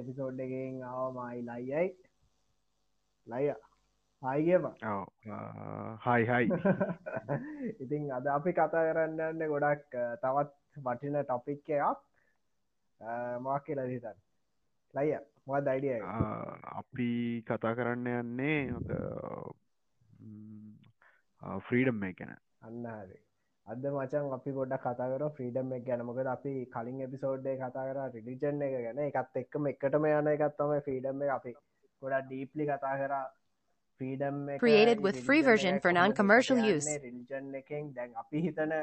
Episode එකෙන් ආව මයි ලයියයි. ලය හයිගේවා හයි හයි ඉතින් අද අපි කතා කරන්නන්න ගොඩක් තවත් වටින ටොපික් එකක්. මක් කියලා හිතන් ලයිය මොත් අයිඩිය අපි කතා කරන්න යන්නේ ෆ්‍රීඩම් මේ ගැන. අන්න හරි අද මචන් අපි ගොඩක් කතාකර ෆ්‍රීඩම් එක ගැනමකද අපි කලින් එපිසෝඩ්ඩේ කතා කර රිලිජන් එක ගැන. එකත් එක්කම එකටම යන එකත්තම ෆ්‍රීඩම් එක. අපි ගොඩක් ඩීප්ලි කතා කර freedom created with free version for non-commercial use. Religion එකෙන්? දැන් අපි හිතන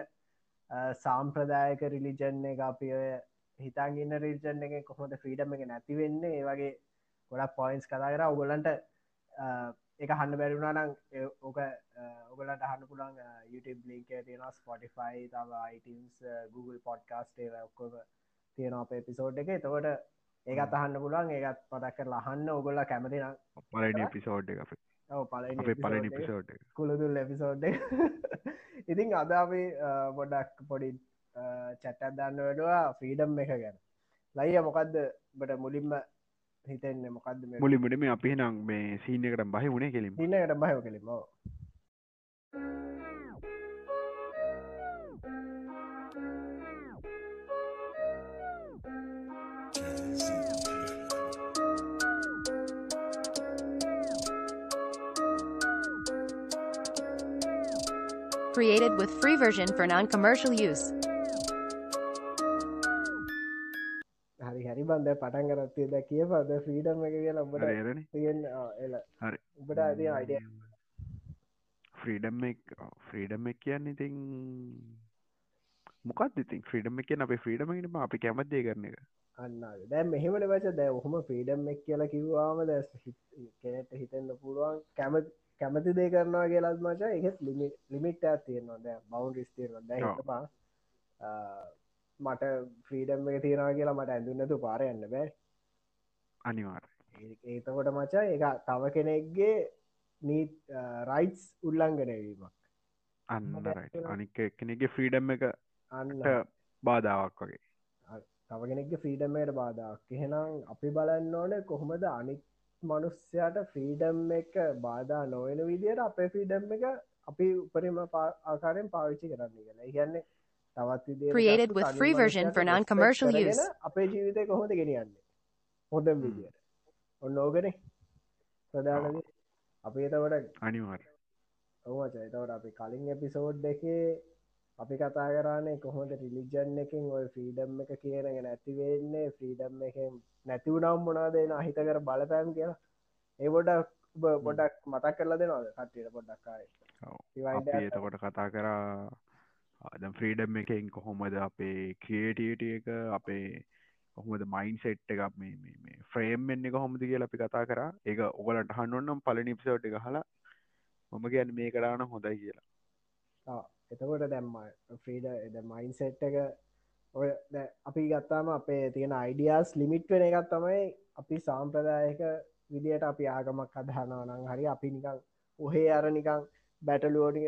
සාම්ප්‍රදායක රිලිජන් එක අපි ඔය හිතාන් ඉන්න රිල්ජන් එක කොහොද ෆ්‍රීඩම් එක නැති වෙන්නේ? ඒ වගේ ගොඩක් පොයින්ස් කතා කර. ඔගොලන්ට එක හන්න බැරිුණනම් ඕක ඔගලට අහන්න පුළන් YouTube ලින්ක තියෙන ස්පොටිෆයි තව iTunes Google පොඩ්කාස්ට ඔක්කොම තියෙන අප එපිසෝඩ් එක. එතකොට ඒකත් අහන්න පුළන් ඒකත් පදක් කර ලහන්න ඔගොල්ල කැමතින පලන පිසෝඩ් එක පලන පිසෝඩ් කුළුදුල් එපිසෝඩ් ඉතින් අද අපි පොඩක් පොඩි චැට්ටත් දන්න වැඩවා ෆ්‍රීඩම් එක ගැන. ලයිය මොකක්ද බට මුලින්ම හිතෙන්න මොකක්ද මුලින්මට මේ අපි නම් මේ සීන එකට බහි වුණේ කෙලින් ඉන්නකට බහව කෙලිම created with free version for non-commercial use බන්ද පටන් කරත්තිය ද කිය පද ෆ්‍රීඩම් එක කිය ලබට හරි උබට අද අයිඩිය ෆ්‍රීඩම් ෆ්‍රීඩම් එක කියන්න ඉතින් මොකක් ඉතින්? ෆ්‍රීඩම් එක අප ෆ්‍රීඩමට අපි කැමත්දේ කරන එක. අන්න දැ මෙහෙමට වච දැ ඔහොම ෆ්‍රීඩම් එක් කියලා කිව්වාම දැ කෙනෙට හිතෙන්න්න පුළුවන් කැමති කැමති දේ කරනවා කියලත් මචා. එකත් ලිමිට් ඇත් තියෙනවා. දැ බවුන් රිස්තේරවා දැ මට ෆ්‍රීඩම් එක තියෙනවා කියලා මට ඇඳුන්නතු පාර යන්න බෑ. අනිවාර් ඒතකොට මචා එක තව කෙනෙක්ගේ නීත් රයිටස් උල්ලංගනවීමක් අන්න අනික කෙනෙගේ ෆ්‍රීඩම් එක අන්න. බාධාවක් වගේ. තව කෙනෙක්ගේ ෆ්‍රීඩම්මයට බාධක් එහෙනම් අපි බලන්න ඕන කොහොමද අනික් මනුස්්‍යයට ෆ්‍රීඩම් එක බාධා නොවෙන විදියට අපේ ෆීඩම් එක අපි උපරිම ආකාරයෙන් පාවිච්චි කරන්න කියලා. ඉගන්නේ තවත් created with free version for non-commercial use. අපේ ජීවිතය කොහොද ගෙනියන්නේ? හොඳ විදියට. ඔන්න ඕගෙන ප්‍රධානද අපි එතවට අනිවාර් ඔවච එතවට අපි කලින් එපිසෝඩ් එකේ අපි කතා කරන්නේ කොහොද රිලිජන් එකින් ඔය ෆ්‍රීඩම් එක කියනගෙන නැතිවෙන්නේ ෆ්‍රීඩම් එක නැතිවනම් මොනාදේ අහිත කර බලපෑම් කියලා? ඒබොඩක් බොඩක් මතක් කරලා දෙනවාද? කට්ටියට පොඩ්ඩක්කාය එතකොට කතා කරා අද ෆ්‍රීඩම් එකෙන් කොහොමද අපේ ක්‍රියටට එක අපේ කොහොමද මයින් සෙට් එකක් මේ ෆ්‍රේම් එන්න කොහොමද කියලා අපි කතා කර. ඒක ඔගලට හන්නුන්නම් පල නිපිසෝට් එක හලා මම ගැන් මේ කරාන හොඳයි කියලා. එතකොට දැම්ම ෆ්‍රීඩ එද මයින් සෙට් එක ඔය අපි ගත්තාම අපේ තියෙන අයිඩියස් ලිමිට් වෙන එකත් තමයි අපි සාම්ප්‍රදායක විදියට අපි ආගමක් අදහනානං හරි අපි නිකං ඔහේ අර නිකං බැටලුවනි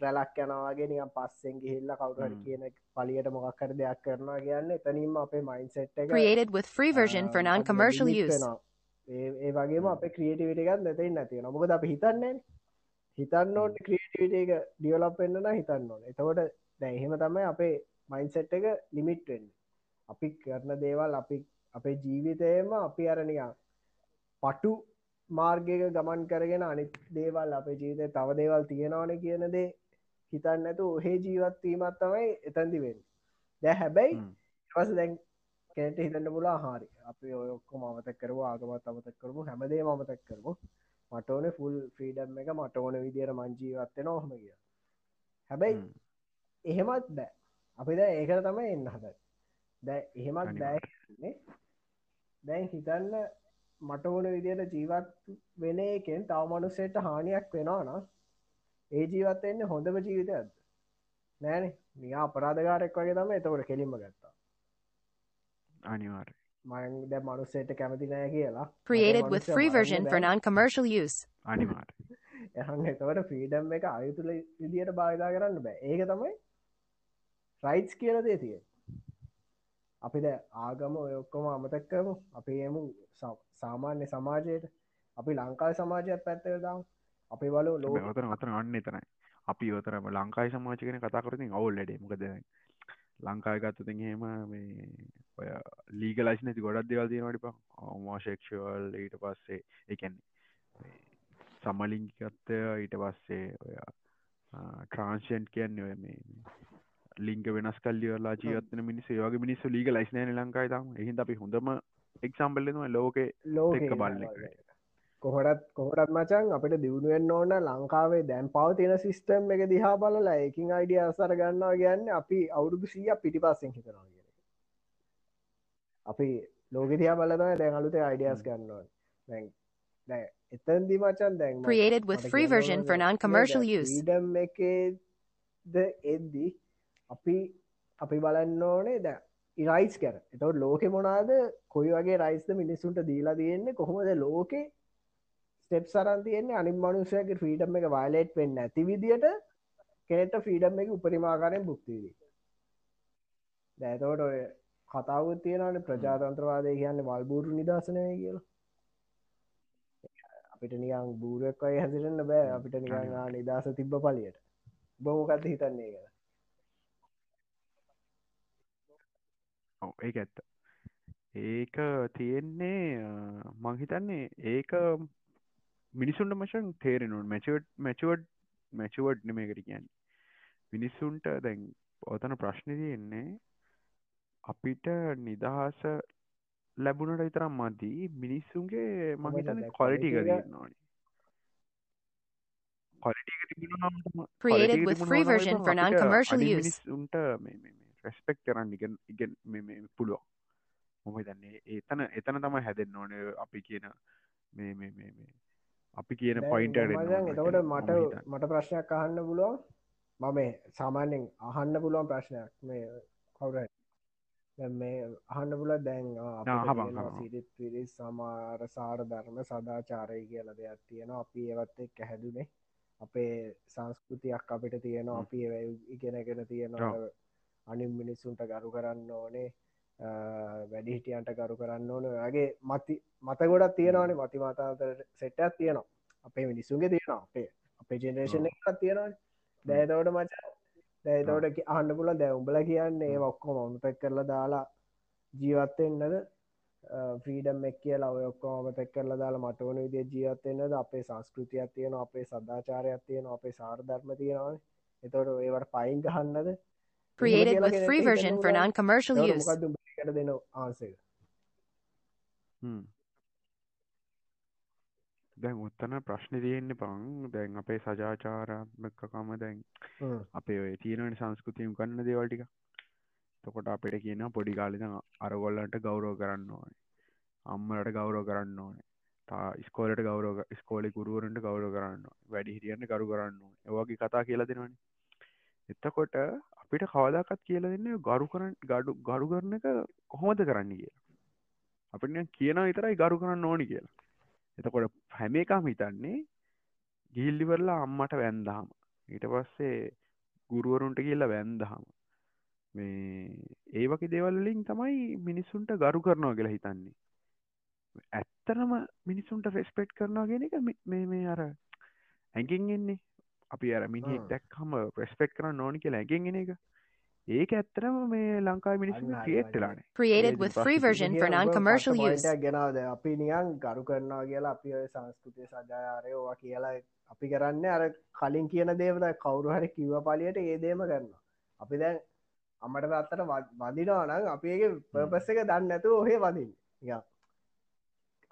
රැලක් යනවාගේ නිකම් පස්සෙන් ගිහිල්ල කවුරට කියන පලියට මොකක්කර දෙයක් කරනවා කියන්න එතනීම අපේ මයින්සෙට් එක created with free version for non-commercial use. ඒ වගේම අප ක්‍රියටිවිට එකත් නැතයි නැතිව නොකද අප හිතන්නේ හිතන්න ඕට ක්‍රියටිවිට එක ඩියවලප් වෙන්න්න හිතන්න ඕන. එතකොට දැහෙම තමයි අපේ මයින්සෙට් එක ලිමිට් වෙන්න. අපි කරන දේවල් අපි අපේ ජීවිතයම අපි අරනියා පටු මාර්ගයක ගමන් කරගෙන අනිත් දේවල් අප ජීවිතය තව දේවල් තියෙනවාන කියනදේ හිතන්න ඇතු ඔහේ ජීවත්වීමත් තමයි එතැන්දිවෙන් දැ හැබැයි පස දැන් කැට හිතන්න පුලා හරි. අපි ඔයොක්කො මමතක් කරව ආගමත් අමතක් කරපු හැමදේ මමතක් කරපු මට ඕන ෆුල් ෆ්‍රීඩම් එක මට ඕන විදිර මංජීවත්වෙන ඔහම කිය හැබැයි එහෙමත් බෑ. අපි ද ඒකට තමයි එන්න හද දැ එහෙමත් බෑ දැන් හිතන්න මට ඕන විදියට ජීවත් වෙන එකෙන් තව මනුස්සයට හානියක් වෙනවා නම් ඒ ජීවත්වෙන්න හොඳම ජීවිතයක්ද? නෑන. නියා අපරාධකාරෙක් වගේ තම එතකොට කෙලින්ම ගත්තා. අනිවාර මද මනුස්සයට කැමති නෑ කියලා. created with free version for non-commercial use. අනිවාර එහන් එතවට ෆ්‍රීඩම් එක අයුතුල විදියට භාවිතා කරන්න බෑ. ඒක තමයි රයිටස් කියල දේ තිය අපිද ආගම ඔයොක්කොම අමතක්කම අපි එමු සා- සාමාන්‍ය සමාජයට. අපි ලංකායි සමාජයක් පැත්තක දාම්. අපි බලු ලෝ ඔතන අතන අන්න එතනයි. අපි යෝතරම ලංකායි සමාජකන කතා කරතින් අවුල් ලඩේ මොකද ලංකාය ගත්තතින් හෙම මේ ඔය ලීග ලයිස් නැති ගොඩක් දෙවල් තියෙනවට ප මෝශේක්ෂවල් ඊට පස්සේ එකන්නේ සමලිංගිකත්වය ඊට පස්සේ ඔය ට්‍රාන්ෂන්ට් කියන්න ඔය මේ ලිංග වෙනස් කල්ලියලා ජීවත්න මිනිස් ඒවගේ මිනිස්සු ලීග ලයිස්නෑන ලංකායි තම. එහිද අපි හොඳම එක්සම්බලනවා ලෝකේ ලෝක එකට. කොහොටත් කොහොටත් මචන් අපිට දියුණුවෙන් ඕන්න ලංකාවේ දැන් පව තියෙන සිිස්ටම් එක දිහා බලලා එකින් අයිඩිය අසර ගන්නවා කියන්න අපි අවුරුදු සීය පිටි පස්සෙන් හිතනවා කිය අපි ලෝක දිහා බලතම දැන් අලුතේ අයිඩියස් ගන්නවා දැන් දැ එතන්දි මචන් දැන් Created with free version for non-commercial use. ඩම් එකද එද්දි අපි අපි බලන්න ඕනේ දැ ඉරයිස් කර. එතවට ලෝකෙ මොනාද කොයි වගේ රයිස්ද මිනිස්සුන්ට දීලා තියෙන්නේ? කොහොමද ලෝකෙ ස්ටෙප් සරන් තියෙන්නේ? අනිම් මනුෂයගේ ෆ්‍රීඩම් එක වයිලේට් වෙන්න ඇති විදියට කෙනෙට ෆ්‍රීඩම් එක උපරිමාකාරයෙන් බුක්තිදී දැතවට ඔය කතාව තියෙනට ප්‍රජාතන්ත්‍රවාදය කියන්න වල්බූරු නිදර්ශනය කියලා. අපිට නිකං බූරුවක් අයි හැසිරෙන්න්න බෑ. අපිට නිකං නිදස තිබ්බ පලියට බොමකත් හිතන්නේ කියලා ඔව් ඒක ඇත්ත. ඒක තියෙන්නේ මංහිතන්නේ ඒක මිනිසුන්ට මචන් තේරෙනුන් මැචුවඩ් මැචුවඩ් මැචුවඩ් නෙමේකට කියන්න. මිනිස්සුන්ට දැන් ඔතන ප්‍රශ්න තියෙන්නේ අපිට නිදහස ලැබුණට ඉතරම් මදී මිනිස්සුන්ගේ මහිතන කොලිටි quality එක- රෙස්පෙක්් කරන්න ඉගෙන ඉගෙන පුළුවන්. මොම දන්නේ ඒතන එතන තම හැදෙන් ඕන අපි කියන මේ මේ මේ මේ. අපි කියන පොයින්ට එතකොට මට මට ප්‍රශ්නයක් අහන්න පුළුවන්? මම සාමාන්‍යෙන් අහන්න පුළුවන් ප්‍රශ්නයක්. මේ කවුර මේ අහන්න පුල දැන් සමාර සාර ධර්ම සදාචාරය කියල දෙයක් තියෙනවා. අපි ඒවත් එක් හැදුනේ. අපේ සංස්කෘතියක් අපිට තියෙනවා. අපි ඉගෙනගෙන තියෙනවා අනිම් මිනිස්සුන්ට ගරු කරන්න ඕනේ. වැඩි හිටියන්ට ගරු කරන්න ඕන. වගේ මති මත ගොඩක් තියෙනවානේ. මති මතාතර සෙට්ටක් තියෙනවා. අපේ මිනිස්සුන්ගේ තියෙනවා. අපේ අපේ ජෙනරේෂන් එකක් තියෙනවා දැතවට මචා දැතවට අහන්න පුල දැ උඹල කියන්නේ ඔක්කොම ඔමුතැක් කරලා දාලා ජීවත්තෙන්න්නද ෆ්‍රීඩම් එක් කියලා ඔයොක්කෝ අමතැක් කරලා දාලා මටවන විදිය ජීවත්තෙන්න්නද අපේ සංස්කෘතියක් තියෙන අපේ සදාචාරයක් තියෙන අපේ සාර්ධර්ම තියෙනවාන. එතොට ඒවට පයින් ගහන්නද Created with free version for non-commercial use. මොකක්ද දෙන උත්තන ප්‍රශ්න තියෙන්නේ පං දැන් අපේ සජාචාරමකකම දැන් අපේ ඔය තියෙනවට සංස්කෘතියම් කන්න දේවල්ටික තකොට අපිට කියන පොඩි කාලිද අරගොල්ලන්ට ගෞරෝ කරන්න ඕනේ. අම්මලට ගෞරෝ කරන්න ඕනේ. තා ස්කෝලට ගෞරෝග ස්කෝලි ගුරුවරන්ට ගෞරෝ කරන්න වැඩි හිටියන්න ගරු කරන්න ඒවගේ කතා කියලා දෙනවන. එත්තකොට අපිට කවදාකත් කියලා දෙන්න ගරු කරන්න ගඩු ගරු කරන එක කොහොමද කරන්න කියලා. අපිට කියන විතරයි ගරු කරන්න ඕනි කියලා. එතකොට හැම එකම හිතන්නේ ගිල්ලිවරලා අම්මට වැන්දහම ඊට පස්සේ ගුරුවරුන්ට කියලා වැන්දහම මේ ඒ වගේ දේවල්ලින් තමයි මිනිස්සුන්ට ගරු කරනවා කියලා හිතන්නේ. ඇත්තරම මිනිස්සුන්ට රෙස්පෙක්් කරනවා ගෙන එක මෙ- මේ මේ අර ඇගෙන් එන්නේ. අපි අර මිනිෙක් හ්ම්. දැක්කම ප්‍රෙස්පෙක්් කරන්න ඕනි කියලා ඇගෙන් එන එක. ඒක ඇත්තරම මේ for non-commercial use. ගෙනවද? අපි නියන් ගරු කරනවා කියලා අපි ඔය සංස්කෘතිය සජායාරය ඕවා කියලා අපි කරන්න අර කලින් කියන දේවද කවුරු හරි කිව්ව පලියට ඒ දේම කරනවා. අපි දැන් අම්මට පත්තට වදිනවා නම් අපේගේ පර්පස් එක දන්න ඇතු ඔහේ වදින්න ය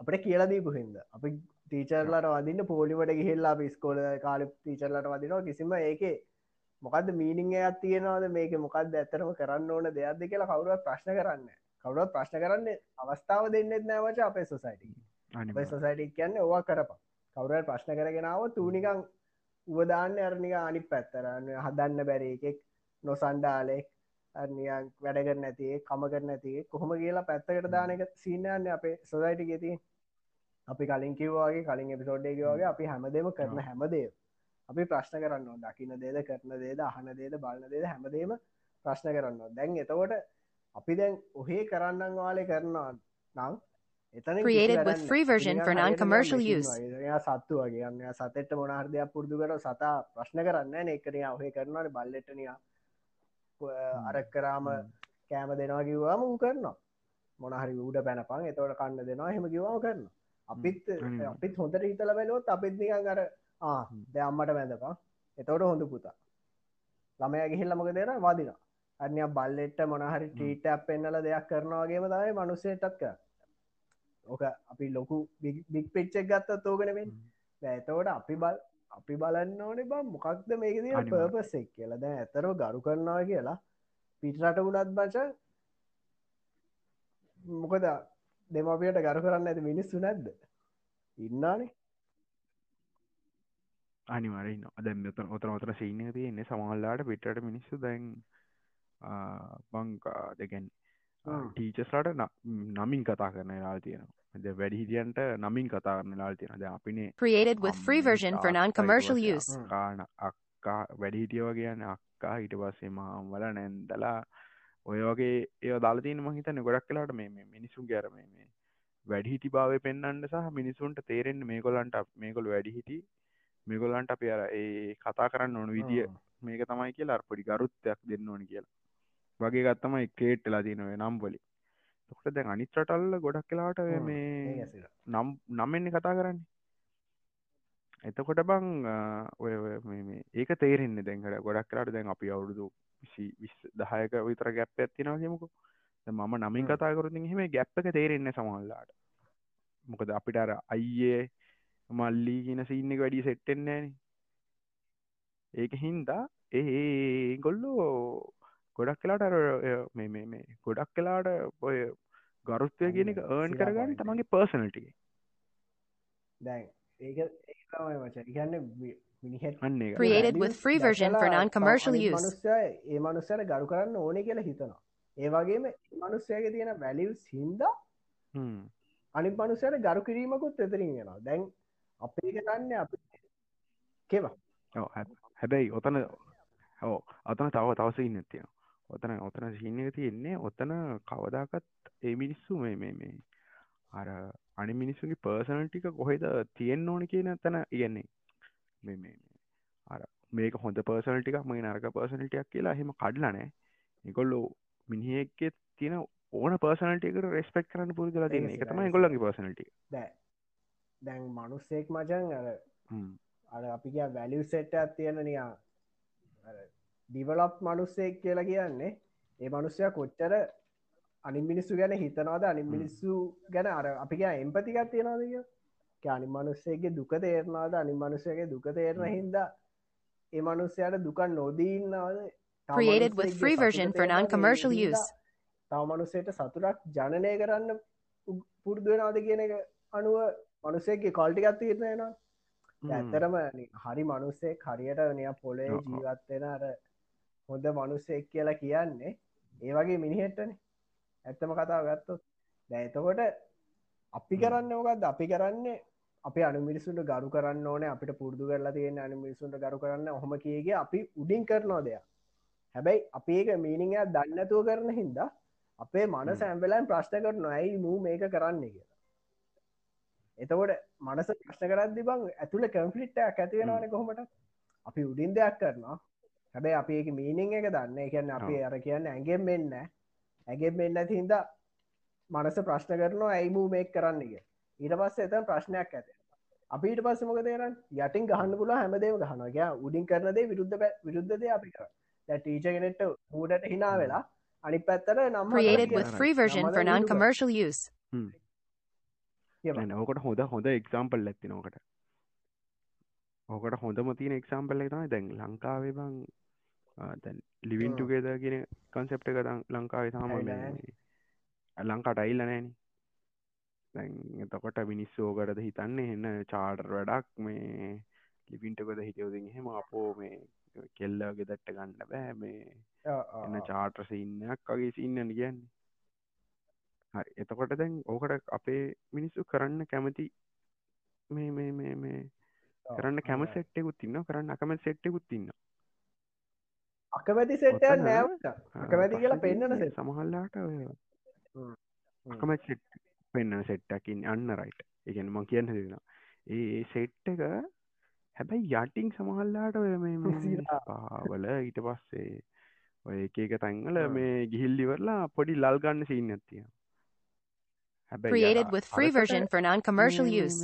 අපට කියලා දීපු හින්ද. අපි ටීචර්ලට වදින්න පෝලිවට ගිහිල්ලා අපි ස්කෝල කාල ටීචර්ලට වදිනවා කිසිම ඒකේ මොකද මීනිංයක් තියෙනවාද? මේක මොකක්ද ඇතරම කරන්න ඕන දෙයක්ද කියලා කවරුවත් ප්‍රශ්න කරන්න කවරුවත් ප්‍රශ්න කරන්න අවස්ථාව දෙන්නෙත් නෑවච අපේ සොසයිටි සොසයිටි කියන්න ඕවා කරපා කවරුවට ප්‍රශ්න කරගෙනාව තුනිකං උවදාන්න අරනික අනි පැත්තරන්න හදන්න බැරි එකෙක් නොසන්ඩාලෙක් අනියන් වැඩකර නැතිේ කමකර නැතිේ කොහොම කියලා පැත්තකට දානක සීනයන්න අපේ සොසයිටි ගෙති අපි කලින් කිව්වාගේ කලින් එපිසෝඩ්ඩේකවගේ අපි හැමදේම කරන හැමදේ අපි ප්‍රශ්න කරන්න ඕන. දකින්න දේද කරන දේද අහන දේද බලන දේද හැමදේම ප්‍රශ්න කරන්න. දැන් එතකොට අපි දැන් ඔහේ කරන්නන් වාලේ කරනවා නම්. සත්තු වගේ. සතෙට මොනහරදයක් පුරදු කර සතා ප්‍රශ්න කරන්න එකනය ඔහේ කරනවාට බල්ලෙටනිය අරක් කරාම කෑම දෙනවා කිව්වාම ඌ කරනවා. මොනහරි ඌඩ පැනපන් එතවට කන්න දෙනවා. හෙම කිවාම කරන්න අපිත්. අපිත් හොඳට හිතල බැලොත් අපිත් නිකන් අර ද අම්මට බැඳපා එතවට හොඳ පුතා. ළමය ගිහිල්ලමක දෙන වදින අන්‍ය බල්ලෙට මොනහරි ටීට අප් පෙන්නල දෙයක් කරනවාගේම තමයි මනුස්සේටත් කර ඕක අපි ලොකු බික් පිච්චක් ගත්ත තෝගෙනවෙන් ඇතවට අපි බල් අපි බලන්න ඕනේ බම් මොකක්ද මේක අනිවාර්යෙන්. පර්පසෙක් කියලා. දැ ඇතරව ගරු කරනවා කියලා. පිටරට වුණත් බච මොකද දෙමපියට ගරු කරන්න ඇති මිනිස්සු නැද්ද? ඉන්නානේ. අනිවරයි අද මෙත ඔතන ඔතන සීනය තියෙන්නේ සමහල්ලාට පිටට මිනිස්සු දැන් බංකා දෙගැන්. ටීචස්ලාට නමින් කතා කරන ලාල් තියෙනවා. ද වැඩි හිටියන්ට නමින් කතා කරන ලාල් තියෙන ද අපිනේ Created with free version for තාත්තයි, non-commercial ඊට use. අක්කාන අක්කා වැඩිහිටියව කියන්න අක්කා හිට පස්සේ මහම් වල නැන්දලා ඔය වගේ ඒ දාලතින මහිතන ගොඩක් කලාට මේ මේ මිනිසුන් ගැරම මේ වැඩිහිටි භාව පෙන්න්නට සහ මිනිසුන්ට තේරෙන් මේකොලන්ට මේකොල් වැඩිහිටි මේගොල්ලන්ට අප අර ඒ කතා කරන්න ඕන විදිිය. මේක තමයි කියලා අර්පොඩි ගරුත්තයක් දෙන්න ඕනි කියලා වගේ ගත්තම එකේට්ටලා තිනවේ නම්වලි තොකට දැන් අනිත්‍රටල්ල ගොඩක් කලාට. මේ. නම් නම්ෙන්නේ කතා කරන්නේ එතකොට බං ඔය ඒක තේරෙන්නේ දැන්කට ගොඩක් කරට දැන් අපි අවුරුදු විසි දහයක විතර ගැප්ප ඇත්තිනවා කියමුකු මම නමින්. කතාකරුතින් හෙම ගැප්ප එක තේරෙන්නේ සමහල්ලාට මොකද අපිට අර අයියේ මල්ලී කියන සින්න එක වැඩි සෙට්ටෙන්නේන ඒක හින්දා ඒ ගොල්ලෝ ගොඩක් කලාට අර මේ මේ මේ ගොඩක් කලාට ඔය ගරුත්වය කියන එක ඒර්න් කරගන්න. තමන්ගේ පර්සනටික දැන් ඒක කියන්න මිනිහෙත් අන්න ඒක. Created with free version for non-commercial use. මනුස්සය ඒ මනුස්සයට ගරු කරන්න ඕනේ කියලා හිතනවා. ඒ වගේම මනුස්සයගේ තියෙන වැලිවස් හින්දා හ්ම්. අනි මනුස්සයට ගරු කිරීමකුත් එතරින් වෙනවා දැන් අපේ කරන්න අප කෙවා? හැබැයි ඔතන හෝ අතන තව තවස ඉන්න තියෙන ඔතන ඔතන සිහිනක තියෙන්නේ ඔතන කවදාකත් ඒ මිනිස්සු මේ මේ මේ අර අනි මිනිස්සුගේ පර්සනටික කොහෙද තියෙන්න්න ඕන කියන තැන ඉගන්නේ මේ. අර මේක හොඳ පර්සනටික මේ නරක පර්සනටියක් කියලා හෙම කඩලනෑ නිකොල්ලෝ මිනිහෙක්කෙ තියෙන ඕන පර්සනටිකට රෙස්පෙක් කරන්න පුරදලා තින්න එක තමයි ගොල්ලගේ පර්සනට දැන් මනුස්සෙක් මචන් අර අර අපි කිය වැලිව් සෙට්ටක් තියෙන නියා ඩිවලොප් මනුස්සෙක් කියලා කියන්නේ ඒ මනුස්සය කොච්චර අනි මිනිස්සු ගැන හිතනවාද අනි. මිනිස්සු ගැන අර අපි කිය එම්පතිකත් තියෙනවාද කිය අනි මනුස්සේගේ දුක තේරනාද අනි මනුස්සයගේ දුක තේරන හ්ම්. හින්දා ඒ මනුස්සයට දුක නොදීන්නවාද Created with free version for non-commercial use. තව මනුස්සයට සතුරක් ජනනය කරන්න පුරුදුවෙනවාද කියන එක අනුව මනුස්සේගේ කොල්ටිකත් තිරණයනවා ඇත්තරම හරි මනුස්සෙක් හරියට නිය පොලේ. ජීවත්වෙන අර හොඳ මනුස්සෙක් කියලා කියන්නේ ඒ වගේ මිනිහෙට්ටන ඇත්තම කතාව ගත්තොත්. දැතකොට අපි. කරන්න ඕකක්ද අපි කරන්නේ අපි අනිමිනිසුන්ට ගරු කරන්න ඕන අපිට පුරදු කරලා තියෙන අනිමිනිසුන්ට ගරු කරන්න. හොම කියගේ අපි උඩින් කරනවා දෙයක්. හැබැයි අපි ඒක මීනිංය දන්නතුව කරන හින්දා අපේ මන හ්ම්. සැම්බලයින් ප්‍රශ්න කර නොයි මූ මේක කරන්න? කියලා. එතකොට මනස ප්‍රශ්න කරදදි බං ඇතුළ කම්පලිට්ටයක් ඇතිවෙනවාන කොහොමට අපි උඩින් දෙයක් කරනවා. හැබැයි අපි ඒක මීනිං එක දන්න කියන්න අපි අර කියන්න ඇගෙන් මෙන්න ඇගෙන් මෙන්න හින්ද මනස ප්‍රශ්න කරනවා ඇයිමූ මේක් කරන්න? එක ඊට පස්ස එතන් ප්‍රශ්නයක් ඇත අපිට පස්ස මොක දේරන් යටින් ගහන්න පුල හැමදේම ගහනගයා උඩින් කරනදේ විරුද්ධ පැ- විරුද්ධදේ අපි කර ටීචගෙනෙට හූඩට හිනා වෙලා අනි පැත්තර නම්. ඕකට හොඳ හොඳ එක්සාම්පල් ඇති නෝකට ඕකට. හොඳම තියෙන එක්සාම්පල් එක තමයි දැන් ලංකාවේ බං දැන් ලිවින්ටුගේද කියෙන කන්සෙප්ට එක දං ලංකාවේ තාම. ලංකාට අයිල්ල නෑන එතකොට මිනිස්සෝකටද හිතන්නේ එන්න චාටර් වැඩක් මේ ලිපින්ටකොද හිටියවදින් හෙම අපෝ මේ කෙල්ලගේ දට්ට ගන්න බෑ මේ එන්න චාට්‍ර සින්නයක් වගේ සින්නන කියන්නේ. හරි. එතකොට දැන් ඕකට අපේ මිනිස්සු කරන්න කැමති මේ මේ මේ මේ කරන්න කැම සෙට්ටෙකුත් ඉන්න කරන්න අකම සෙට්ටෙකුත් ඉන්න අකමැති සෙට්ට ඔතන, නෑවට අකමැති කියලා පෙන්න්නන සෙට සමහල්ලාට හ්ම්. අකමැත් සෙට් පෙන්න්න සෙට්ටකින් අන්න රයිට් එකන ම කියන්න දෙෙන ඒ සෙට් එක හැබැයි යටින් සමහල්ලාට. පාවල ඊට පස්සේ ඔය එක එක තැන්වල හ්ම්. මේ ගිහිල්ලිවරලා පොඩි ලල් ගන්න සීන් ඇතිය හැබැයි Created with free version for non-commercial use.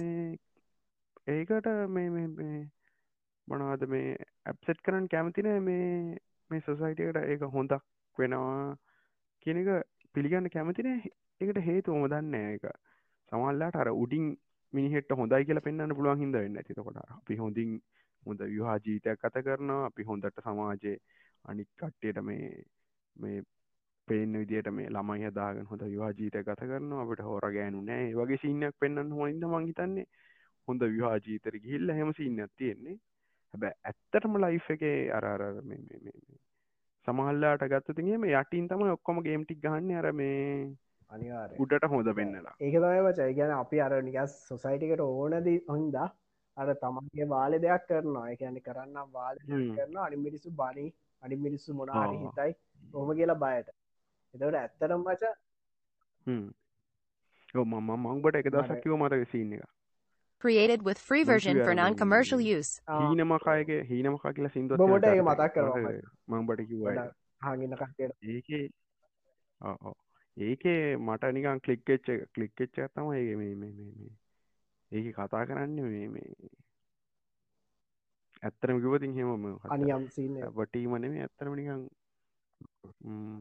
ඒකට මේ මේ මේ මොනවද මේ ඇප්සෙට් කරන්න කැමතින මේ මේ සොසයිටකට ඒක හොඳක් වෙනවා. කියන එක පිළිගන්න කැමතින එකට හේතුවම දන්න එක සමල්ලාට අර උඩින් මිනිහෙට හොඳයි කියලා පෙන්න්න පුළුවන් හිද වෙන්න ඇතිකොට අපි හොඳින් හොඳ විවාහ ජීතයක් කත කරනවා. අපි හොඳට සමාජයේ අනික් කට්ටියට මේ මේ පේන විදිට මේ ළමයි හදාගෙන හොඳ විවාහ ජීතය ගත කරන අපට හෝර ගෑනු නෑ. ඒ වගේ සින්නයක් පෙන්න්න හොඳ මංහිතන්නේ හොඳ විවාහ ජීතර ගිහිල්ල හෙම සින්නක් තියෙන්නේ. හැබැ ඇත්තටම ලයිෆ් එක අරර සමහල්ලාට ගත්තතිගේම යටින් තම ඔක්කොම ගේම්ටික් ගන්න අර මේ අනිවාරය උඩට හොඳ පෙන්නලා ඒක තමයි වචයි ගැන අපි අර නිකස් සොසයිටිකට ඕනදී හොන්ද අර තමන්ගේ වාලෙ දෙයක් කරනවා. එකන කරන්න වාල හ්ම්. කරන අනි මිනිස්සු බනි අනි මිනිස්සු මොනාහරි ආ. හිතයි. ඕම කියලා බයට. එතවට ඇත්තරම් වච මම මංබට එක දසක් මට- කිව මතක සින්න එක Created with free version for non-commercial use. හීනමකායක හීනමකා කියලා සිින්දුව බොබට ඒක මතක් කරනවා මංබට කිව්වයි හාගන්න කටයට ඒකේ. ඒකේ මට නිකන් කලික්ච්ච කලික්ච්ච තම ඒ මේ මේ මේ මේ ඒක කතා කරන්න මේ මේ. ඇත්තරම කිවතින් හෙමම අනියම් වටීමන මේ ඇත්තරම නිකං ම්,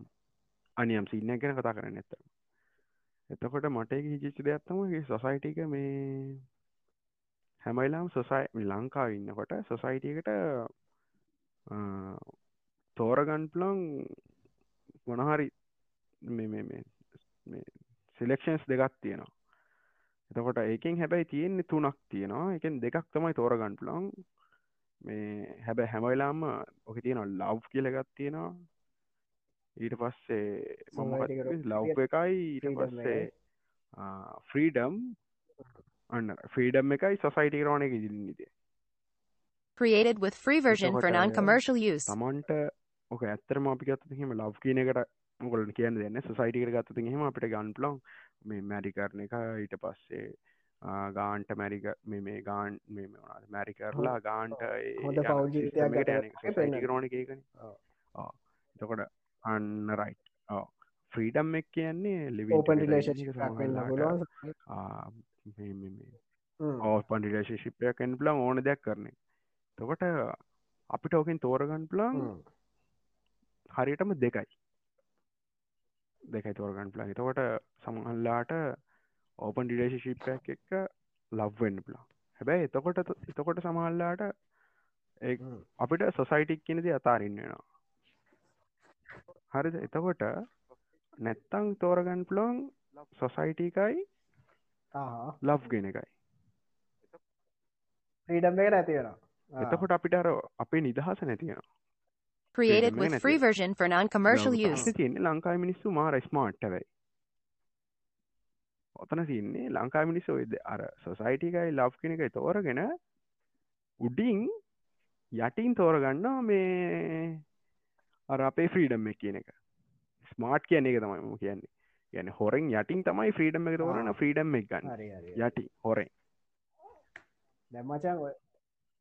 අනියම් සින්න ගැන කතා කරන්න ඇත්තම එතකොට මට හිචිච්ච දෙයක්ත්තමගේ සොසයිටික මේ හැමයිලාම් සොසයි ලංකාව ඉන්නකොට සොසයිටියකට තෝරගන්පලොන් මොනහරි සිලෙක්ෂන්ස් දෙකක් තියෙනවා. එතකොට ඒකෙන් හැබැයි තියෙන්නේ තුනක් තියෙනවා. එකෙන් දෙකක් තමයි තෝරගන්පලොන් මේ හැබැ හැමයිලාම ඔක තියෙන ලව් කියලගත් තියෙනවා. ඊට පස්සේ ලව් එකයි. ඊට පස්සේ. ෆ්‍රීඩම් අන්න ෆ්‍රීඩම් එකයි සොසයිටි රෝණ එක ඉදිලිනිද Created with free version for එතකොට, non-commercial use. තමන්ට ඕක ඇත්තරම අපි ගත්ත හෙම ලව් කියන එකට මොකලට කියන්න දෙන්න සොසයිටිකට ගත්ත හෙම අපිට ගන්පලොන් මේ මැරි කරන එක. ඊට පස්සේ ආ, ගාන්ට මැරික මේ මේ ගාන් මේ මොනාද මැරි කරලා ගාන්ට හොඳ පවුල් ජීවිතයක් ගත කරන්න පෙන්නන. රෝණ එකකන ඔව්. එතකොට අන්න රයි් ෆ්‍රීඩම් එක් කියන්නේ ලිවි ඕපන් රිලේශිප්යක් එන් පලන් ඕන දෙයක් කරන තකොට අපිට ඕකෙන් තෝරගන් පලන් හරියටම දෙකයි. දෙකයි තෝරගන් පලන් එතකොට සමහල්ලාට ඕපන් ඩිලේශිප්යක් එක්ක ලබ්වෙන්න පලා හැබැයි එතකොට එතකොට සමහල්ලාට අපිට සොසයිටික් කියනද අතාරන්නවා හරිද? එතකොට නැත්තං තෝරගන් පලෝන් සොසයිටිකයි ලබ් ගෙන එකයි. ්‍රීඩම් එක නැතිවෙන එතකොට අපිට අර අපේ නිදහස නැතියෙන Created with free version for non-commercial use. තියන්නේ ලංකායි මිනිස්සු මාර ස්මාට්ටවයි ඔතන තියන්නේ ලංකා මිනිස්සු අර සොසයිටිකයි ලබ් කෙන එකයි තෝරගෙන උඩින් යටින් තෝරගන්නවා මේ අර අපේ ෆ්‍රීඩම් එක කියන එක. ස්මාර්ට් කියන එක තමයිම කියන්නේ ගැන හොරෙන් යටින් තමයි ෆ්‍රීඩම් එක තෝරන. ෆ්‍රීඩම් එක ගන්න. යටි හොරෙන්.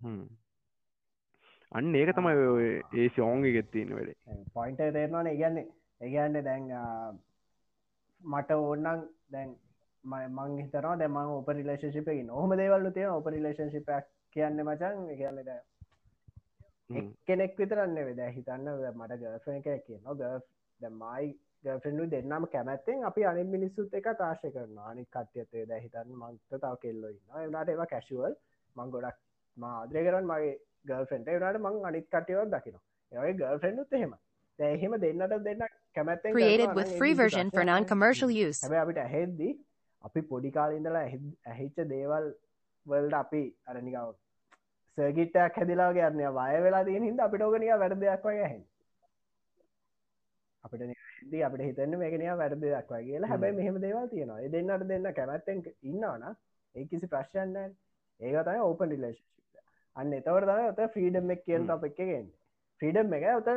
හ්ම්. අන්න ඒක තමයි ඒ සෝංග ගෙත්තින්න වැඩේ පොයින්ට තේරවාන ඒගන්නේ ඒගන්න දැන් මට ඕන්නන් දැන් ම- හිතනවා දැම ඔප රිලේශිපකින් හොම දේවල්ල තියෙන ඔප රිලේශිපයක් කියන්න මචන් එකන්න දැ හ්ම්. කෙනෙක් විතරන්න වෙද හිතන්න මට ගර්ෆන එක කියන ග දැමයි ගෆෙන්ු දෙන්නම කැමැත්තෙන් අපි අනි මිනිස්සුත් එක තාශය කරන අනි කට්‍යතේ ද හිතන්න මන්ත තාව කෙල්ලො ඉන්න එනට ඒවා කැශුවල් මං ගොඩක් මාදරය කරන්න මගේ ගල්ෆෙන්ට එනට මං අනිත් කටයවත් දකින ඒවයි ගල්ෆෙන්ඩුත් එහෙම. දැහෙම දෙන්නට දෙන්න කැමැත්තෙන් version for non-commercial use. හැබ අපිට ඇහෙද්දී අපි පොඩිකාලින්දලා ඇහිච්ච දේවල් වල්ඩ අපි අරනිකාව සර්ගිට්ටයක් හැදිලා ගන්න වය වෙලා තියෙන හිද අපිට ඕගනික වැඩ දෙයක් වගේ හැ අපිට දී අපිට හිතන්න මේකනයා වැඩ දෙයක් වගේ කියලා. හැබැයි මෙහෙම දේවල් තියෙනවා. දෙන්නට දෙන්න කැමැත්තෙන් ඉන්නවන ඒ කිසි ප්‍රශ්යන්න ඒක තයි ඕපන් රිලේශිප් අන්න එතවට තම ඔත ෆ්‍රීඩම් එක් කියන. ටොප එකගෙන් ෆ්‍රීඩම් එක ඔත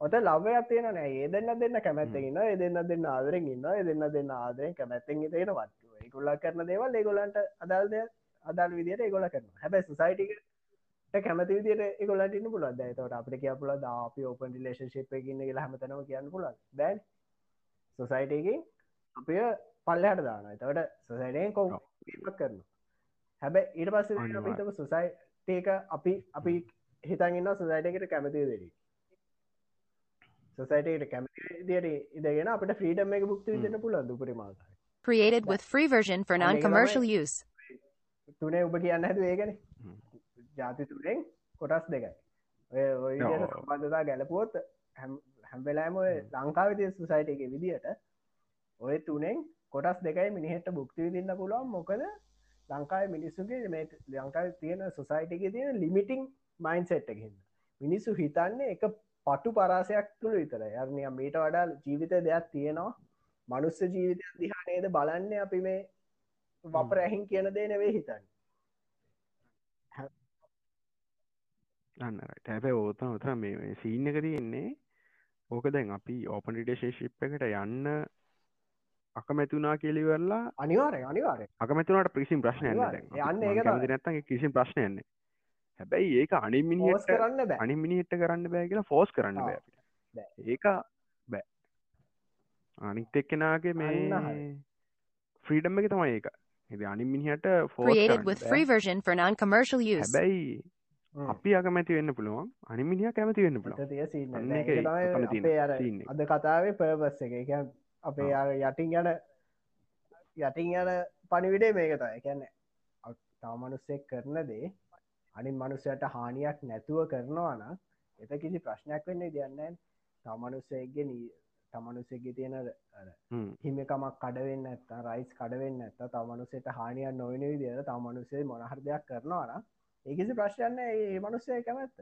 ඔත ලවයක් තියෙන නෑ. ඒ දෙන්න දෙන්න කැමැත්තෙන්න ඒ දෙන්න දෙන්න ආදරෙන් ඉන්න ඒ දෙන්න දෙන්න ආදරෙන් කැමැත්තෙන් තියෙන වත් ඒගොල්ල කරන දේවල් ඒගොලන්ට අදල්ද අදල් විදියට ඒගොල කරන හැබැ සුසයිටික කැමති විදිට ඒගොලට ඉන්න පුලද තවට අපට කිය පුල අපි ඕපන් රිලේෂන් ශිප් එකන්න කියලා හැමතනම කියන්න පුල දැන් සොසයිටකින් අපිය පල්ලහට දාන එතවට සොසයිටයෙන් කෝ කරන හැබැ ඊට පස්ස සොසයිටේක අපි අපි හිතන්න්න සොසයිටකට කැමති දෙරී සොසයිටට කැමති දියට ඉදගෙන අපට ෆ්‍රීඩම් එක බුක්ති විදින්න පුල දුපරි මාස Created with free version for non-commercial use. තුනේ ඔබ කියන්න හැතු ඒගැන ජාති තුරෙන් කොටස් දෙකයි. ඔය සම්බන්ධතා ගැලපුවොත් හැම්වෙලාම ඔය ලංකාවිති සුසයිට එක විදිහට ඔය තුනෙන් කොටස් දෙකයි මිනිහෙට බුක්ති විදින්න පුළුවන්. මොකද ලංකායි මිනිස්සුගේ මේ ලංකාව තියෙන සොසයිට එක තියෙන ලිමිටිං මයින් සෙට් එකහින්න මිනිස්සු හිතන්නේ එක පටු පරාසයක් තුළ විතර යරනය මීට වඩා ජීවිත දෙයක් තියෙනවා. මනුස්ස ජීවිතය දිහා නේද බලන්න අපි මේ වපර ඇහින් කියන දේ නෙවේ හිතන්න අන්න හැබැ ඕතන උතර මේ සීන්න එක තියෙන්නේ. ඕක දැන් අපි ඕපන් රිඩේශේෂිප් එකට යන්න අකමැතුනා කෙලිවෙල්ලා අනිවාරය අනිවාරය අකමැතුනට පිසිම් ප්‍රශ්නය යන්න ඒක නැත්තගේ කිසිම් ප්‍රශ්නයන්නේ හැබැයි ඒක අනිමිනිස් කරන්න බෑ. අනිමිනිට්ට කරන්න බෑ කියලා ෆෝස් කරන්න. බෑ ඒක බෑ. අනිත් එක්කෙනගේ මේ ෆ්‍රීඩම් එක තමයි ඒක. එ අනිමිනිහට ෆෝස් free version for non-commercial use. හැබැයි අපි අකමැති වෙන්න පුළුවන්. අනිමිනිිය කැමති වෙන්න පුළුවන්. අන්න. අද කතාවේ පර්පස් එක. එක අපේ අර යටින් යන යටින් යන පනිවිඩේ මේක තයි කැන්නේ තාමනුස්සෙක් කරන දේ අනි මනුස්සයට හානියක් නැතුව කරනවා නම් එත කිසි ප්‍රශ්නයක් වෙන්නේ දෙයන්න තමනුස්සයගේ නී. තමනුස්සෙගේ තියෙන. හිමකමක් කඩවෙන්න ඇත්ත රයිස් කඩවෙන්න ඇත්ත තමනුසේට හානියක් නොවන විදිර තමනුසේ මොනහර දෙයක් කරනවාන ඒකිසි ප්‍රශ්යන්න ඒ මනුස්සය කැමැත්ත.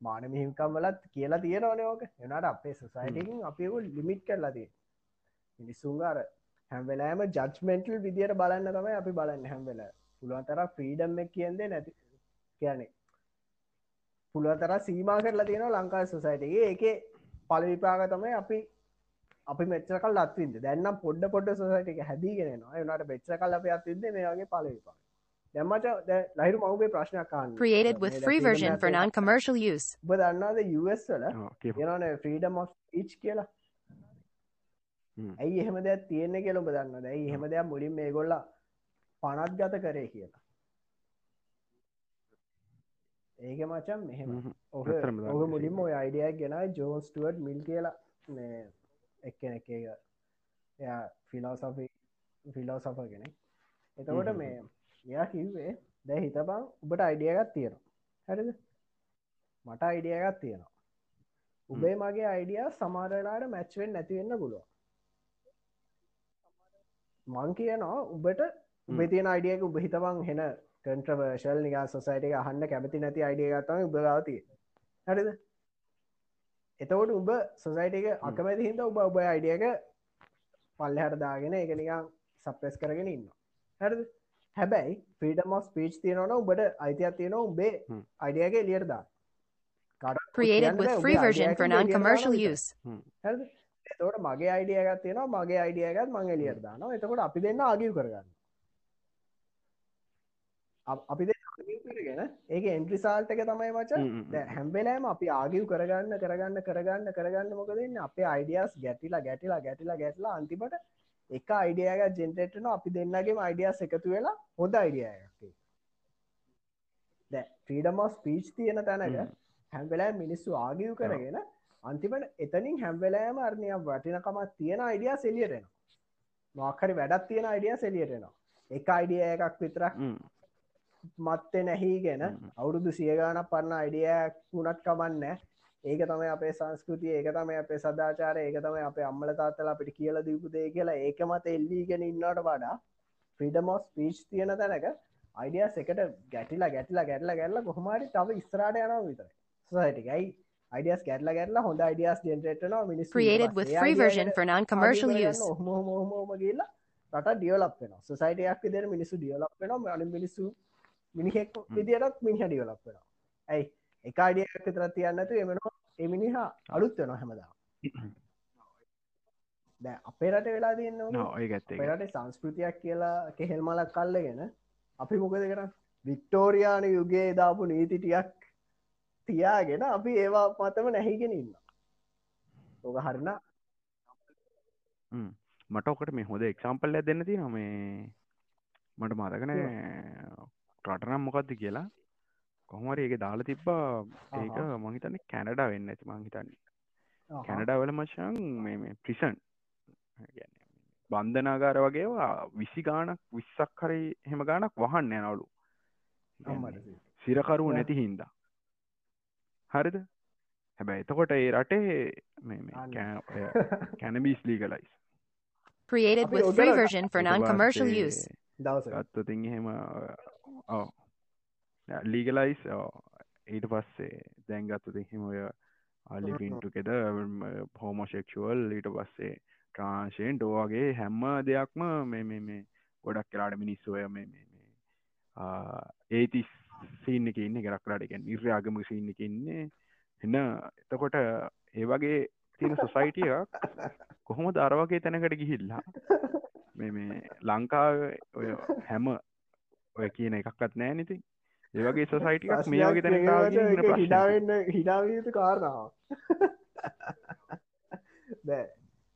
මාන මිහිම්කම් වලත් කියලා තියෙනවනෝක එනට අපේ සොසයිටකින් අපිකු ලිමිට් කරලදී මිනිස්සුන්ගාර හැම්වෙලාම ජජ්මෙන්ටල් විදියට බලන්න තමයි අපි බලන්න හැම්වෙල පුළුවන්තර ෆ්‍රීඩම් එක කියන්දේ නැති. කියන්නේ පුළුවතර සීමා කරලා තියෙනවා ලංකා සොසයිටගේ ඒක පල විපාග තමයි අපි අපි මෙච්ච කල් අත්විද දැන්නම් පොඩ්ඩ පොඩ්ඩ සොසයිට එක හැදිගෙනවා එනට බෙච්ච කල් අප අත්විද මේ වගේ පල විපා දැම්මච ලහිරු මවගේ ප්‍රශ්නයක් කාන්න Created with free version for non-commercial use. ඔබ දන්නාද යස් වල කියපන්. යනන ෆ්‍රීඩම් ඉච් කියලා හ්ම්. ඇයි එහෙම දෙයක් තියෙන කියල ඔබ දන්න දැයි එහෙම දෙයක් මුලින් මේ ගොල්ල පනත් ගත කරේ කියලා ඒක මචන් මෙහෙම හ්ම්. ඔහ ඔහ. මුලින්ම ඔය අයිඩියක් ගෙන ජෝන්ස්ටුවට් මිල් කියලා මේ එක්කෙන එක එයා ෆිලෝසෆි ෆිලෝසෆ කෙනෙ එතකොට. මේ එයා කිව්වේ දැ හිතබං ඔබට අයිඩියගත් තියෙනවා. හැරිද? මට අයිඩියගත් තියෙනවා. උබේ මගේ අයිඩිය සමාරලාට මැච්වෙන් නැතිවෙන්න පුළුව මං කියනවා උබට උබේ තියෙන අයිඩියක උබ හිතවන් හෙන කන්ට්‍රවර්ශල් නික සොසයිට අහන්න කැමති නැති අයිඩිය ගත්තම උබගවතිය හරිද? එතවට උඹ සොසයිට එක අකමැති හිද ඔබ ඔබ අයිඩියක පල්ලහට දාගෙන එක නිකම් සප්‍රෙස් කරගෙන ඉන්න හැරද හැබැයි ෆ්‍රීඩම් ස් පීච් තියනවන උබට අයිතියක් තියෙන උබේ හ්ම්. අයිඩියගේ ලියර්දා Created with free version for non-commercial use. හරිද? එතකොට මගේ අයිඩියගත් තියෙනවා මගේ අයිඩියගත් මං එලියට දානවා. එතකොට අපි දෙන්න ආගිව් කරගන්න. අප- දෙන්න ආගිව් කරගෙන ඒක එන්ට්‍රිසාල්ට එක තමයි මච හ්ම්, හ්ම්. හැම්බෙලෑම අපි ආගිව් කරගන්න කරගන්න කරගන්න කරගන්න මොකදන්න අපේ අයිඩියස් ගැටිලා ගැටිලා ගැටිලා ගැටලා අන්තිමට එක අයිඩියක ජෙන්ටෙට්න අපි දෙන්නගේ අයිඩියස් එකතු වෙලා හොඳ අයිඩියයක් ෆ්‍රීඩමස් පීච් තියෙන තැනක හ්ම්. හැම්වෙලා මිනිස්සු ආගිව් කරගෙන අන්තිමට එතනින් හැම්වෙලෑම අරණය වටිනකමත් තියෙන අයිඩිය සෙලියටෙන මොක්හරි වැඩත් තියෙන අයිඩිය සෙලියටෙනවා එක අයිඩිය එකක් විතරක්. මත්තෙ නැහීගෙන. අවුරුදු සියගාන පන්න අයිඩියක් වුණත් කමන්න ඒක තමයි අපේ සංස්කෘතිය ඒක තමයි අපේ සදාචාර ඒක තමයි අපේ අම්මල තාත්තල අපිට කියල දීපුදේ කියලා ඒක මත එල්ලීගෙන ඉන්නට වඩා ෆ්‍රීඩමෝස් පීච් තියෙන තැනක අයිඩියස් එකට ගැටිලා ගැටිලා ගැටලා ගැල්ල කොහමරි තව ඉස්රාට යනව විතර සටිකයි අයිඩියස් ගැටලා ගැටලා හොඳ අයිඩියස් ජෙන්ටේටන මිනිස් Created with free version for non-commercial use. හොහොම කියලා රට ඩියලප් වෙන සොසයිටයක් දෙර මිනිසු ඩියලප් වෙන අනි මිනිස්සු මිනිහෙක් විදිරත් මිනිහ ඩියලප් වෙන ඇයි එක අඩියක් විතර තියන්නතු එමෙනවා එමිනිහා අලුත් වෙන හැමදා දැ අපේ රට වෙලා තියන්න ඔය ගැත්තේ පෙරට සංස්කෘතියක් කියලා කෙහෙල් මලක් කල්ලගෙන අපි මොකද කර වික්ටෝරයාන යුගේ දාපු නීතිටියක් තියාගෙන අපි ඒවා මතම නැහිගෙන ඉන්න ඕක හරින මට ඔකට මේ හොඳ එක්සම්පල්ල දෙන්න ති නොමේ මට මතකන රටනම් මොකක්ද කියලා කොහමර ඒක දාලා තිබ්බා. ඒක මහිතන්න කැනඩා වෙන්න ඇති මංහිතන්නේ කැනඩාවල මචන් මේ ප්‍රිසන් බන්ධනාගාර වගේවා විසි ගානක් විස්සක් හරි හෙම ගානක් වහන්න නවලු සිරකරුව නැති හින්දා. හරිද? හැබැයි එතකොට ඒ රටේ cannabis legalize Created with free version for non-commercial use. දවස ගත්තතින් එහෙම ඕ ලීගලයිස් ඊට පස්සේ දැන් ගත්තති හිම ඔය අලිපින්ටුකෙද හෝමෝෂෙක්ෂුවල් ඊට පස්සේ ට්‍රාන්ශයෙන් ඩෝවාගේ හැම්ම දෙයක්ම මේ මේ මේ ගොඩක් කලාට මිනිස්සෝය මේ මේ ඒති සීන්න එක ඉන්න ගරක්ලාට එක නිර්යාගම සින්න එක ඉන්නේ. එන්න එතකොට ඒ වගේ තියෙන සොසයිටියක් කොහොම දරවගේ තැනකට ගිහිල්ලා මේ මේ ලංකාව ඔය හැම ඔය කියන එකක්ත් නෑ නිති ඒවගේ සොසයිටියක් මේ වගේ තැන හිඩාවෙන්න හිඩාවීතු කාරණාව බෑ.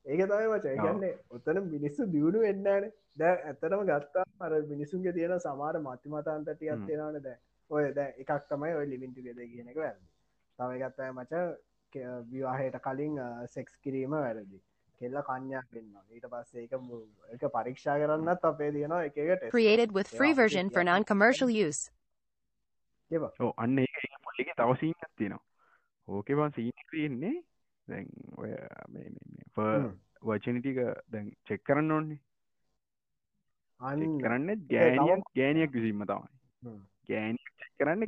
ඒක තමයි මච ගන්නේ ඔත්තන මිනිස්සු දියුණු වෙන්නන දැ ඇත්තටම ගත්තා. අර මිනිසුන්ගේ තියෙන සමාර මතිමතාන්තටියක් තියෙනවන දැ ඔය දැ එකක් තමයි ඔය ලිමින්ටු ගෙද කියන එක වැරදි. තවයි ගත්තය මච විවාහයට කලින් සෙක්ස් කිරීම වැරදි. කෙල්ල කන්යක් වෙන්න ඊට පස්සේ එක එක පරීක්ෂා කරන්නත් අපේ තියෙනවා එකකට Created with free version for non-commercial use. ඕ අන්න ඒ පොල්ලිගේ තවසීනක් තියෙනවා. ඕකෙවන් සීනක්‍රයෙන්නේ දැන් ඔය වචනටික දැන් චෙක් කරන්න ඕන්නේ අන්න. කරන්න ගෑනියක් ගෑනියක් විසිීම තමයි. චෙක් කරන්න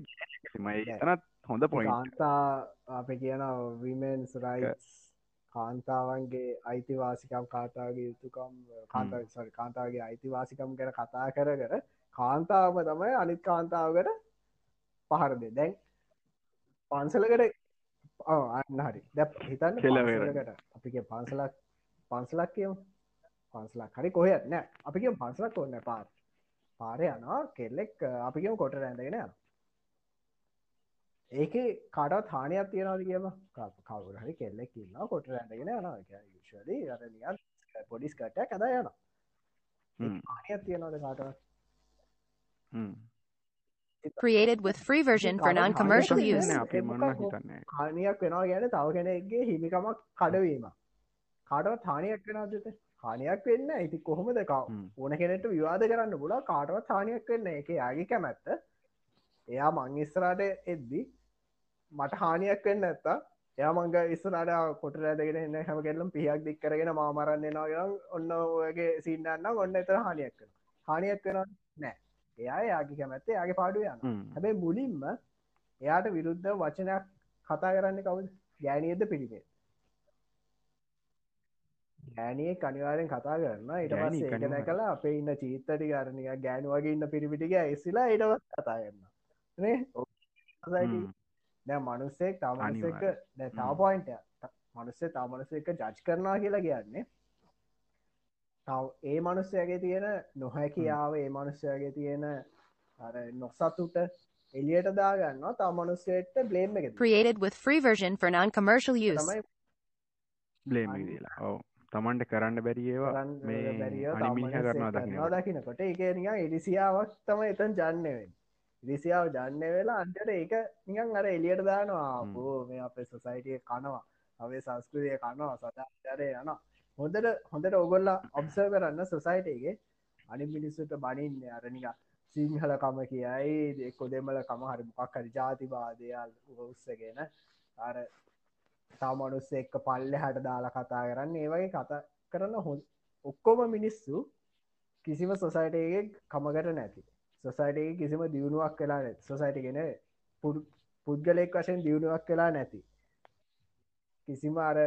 මයි තනත් හොඳ පොයින්ට කාන්තා අප කියන විමන්ස් රයිස් කාන්තාවන්ගේ අයිතිවාසිකම් කාතාගේ යුතුකම් කාන්ත සරි කාන්තාවගේ අයිතිවාසිකම් ගැන කතා කර කර කාන්තාවම තමයි අනිත් කාන්තාවකට පහරද දැන් පන්සලකට අන්න හරි. දැ හිතන්න කෙලවරකට අපික පන්සලක් පන්සලක් කියම. පන්සලක් හරි කොහත් නෑ. අපික පන්සලක් ඔන්න පාර. පාරය යනවා කෙල්ලෙක් අපිකම කොට රැඳගෙන ඒක කටත් හානියක් තියෙනවාද කියම කවුර හරි කෙල්ලෙක් ඉන්න කොට රැඳගෙන යන අරනියන් පොඩිස් කටයක් ඇද යන හානියක් තියෙනවාද කාටවත් Created with free version for non-commercial use. හානියක් වෙනවා ගැන තව කෙනෙක්ගේ හිමිකමක් කඩවීම කාටවත් හානියක් වෙනදත හානියක් වෙන්න ඇති කොහොමද කව ඕන කෙනෙට විවාද කරන්න පුල කාටවත් හානියක් වෙන්න එක යාගේ කැමැත්ත එයා මං ඉස්රාට එද්දි මට හානියක් වෙන්න ඇත්තා එයා මංග ඉස්සනට කොට ඇදගෙන එන්න හැම කෙල්ලම් පිහක් දික් කරගෙන මාමරන්න නගම් ඔන්න ඔයගේ සින්නන්න ඔන්න එතර හානියක් වෙන හානියක් වෙන නෑ එයා යාගේ කැමැත්තේ යාගේ පාඩු යන්න හැබැයි මුලින්ම එයාට විරුද්ධ වචනයක් කතා කරන්න කවුද? ගෑනියද පිළිමේ? ගෑනිය කනිවාරෙන් කතා කරන්න ඉට කනිවාරෙන්. ඒකන කලා අපේ ඉන්න චීත්තටි කරණය ගෑනු වගේ ඉන්න පිරිපිටික ඇස්සිලා ඉටවත් කතා කරන්න නේ? මනුස්සෙක් තමසක අනිවාර්යෙන්. දැ තා පොයින්ට මනුස්සේ තමනස එක ජච් කරනවා කියලා කියන්නේ ඒ මනුස්සයගේ තියෙන නොහැකියාව ඒ මනුස්සයගේ තියෙන නොසතුට එලියට දාගන්න තා මනුස්සේට බ්ලේම් එක Created with free version for non-commercial use. තමයි බ්ලේම්. දලා ඔව. තමන්ට කරන්න බැරිඒවා මේ අනිමිහ කරනවා දකින දකිනකොට එක නිකන් එඩිසියාවක් තම එතන් ජන්නවෙන් රිසියාව ජන්න වෙලා අන්ටට ඒක නිකන් අර එලියට දානවා. බෝ මේ අපේ සොසයිටිය කනවා. අපේ සංස්කෘතිය කනවා. සදාචරය යන හොඳට හොඳට ඔගොල්ලා ඔබ්සර් කරන්න සොසයිටගේ අනි මිනිස්සුට බනින්න අරනික සිංහල කම කියයි දෙකො දෙමල කම හරි මොකක් හරි ජාතිවාදයල් උස්සගෙන අර සාමනුස්ස එක්ක පල්ල හට දාලා කතා කරන්න ඒවගේ කතා කරන්න හො ඔක්කොම මිනිස්සු කිසිම සොසයිටගේ කමකට නැති. සොසයිටගේ කිසිම දියුණුවක් කලා නැත් සොසයිටගෙන පුද්ගලෙක් වශයෙන් දියුණුවක් කලා නැති. කිසිම අර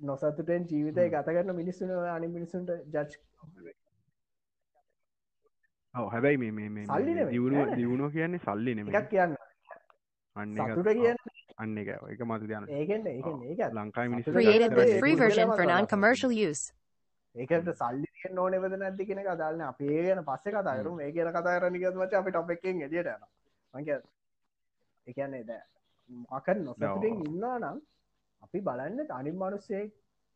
නොසතුටෙන් ජීවිතය ගත කරන මිනිස්සුන අනි මිනිසුන්ට ජච් ඔව හැබැයි මේ මේ- මේ සල්ලි නෙමෙයි, දියුණුව ඈ. දියුණුව කියන්නේ සල්ලි නෙම එකක් කියන්න. අන්න සතුට කියන්න අන්න එක. එක මත දයන ඒක ලංකායි මිනිස් Created with Yeah, free yeah, version yeah, for yeah. non-commercial use. ඒකට සල්ලි තියන්න ඕනෙවද නැති කෙන කදාලන්න අපේ ගැන පස්සේ කතාරු මේ කියන කතා කරනිකත්මච අපි ටොපෙක්ෙන් එදිට මක එකන්නේ ද මොකර නොසතුරෙන් No. ඉන්නා නම් අපි බලන්න අනින් මනුස්සේ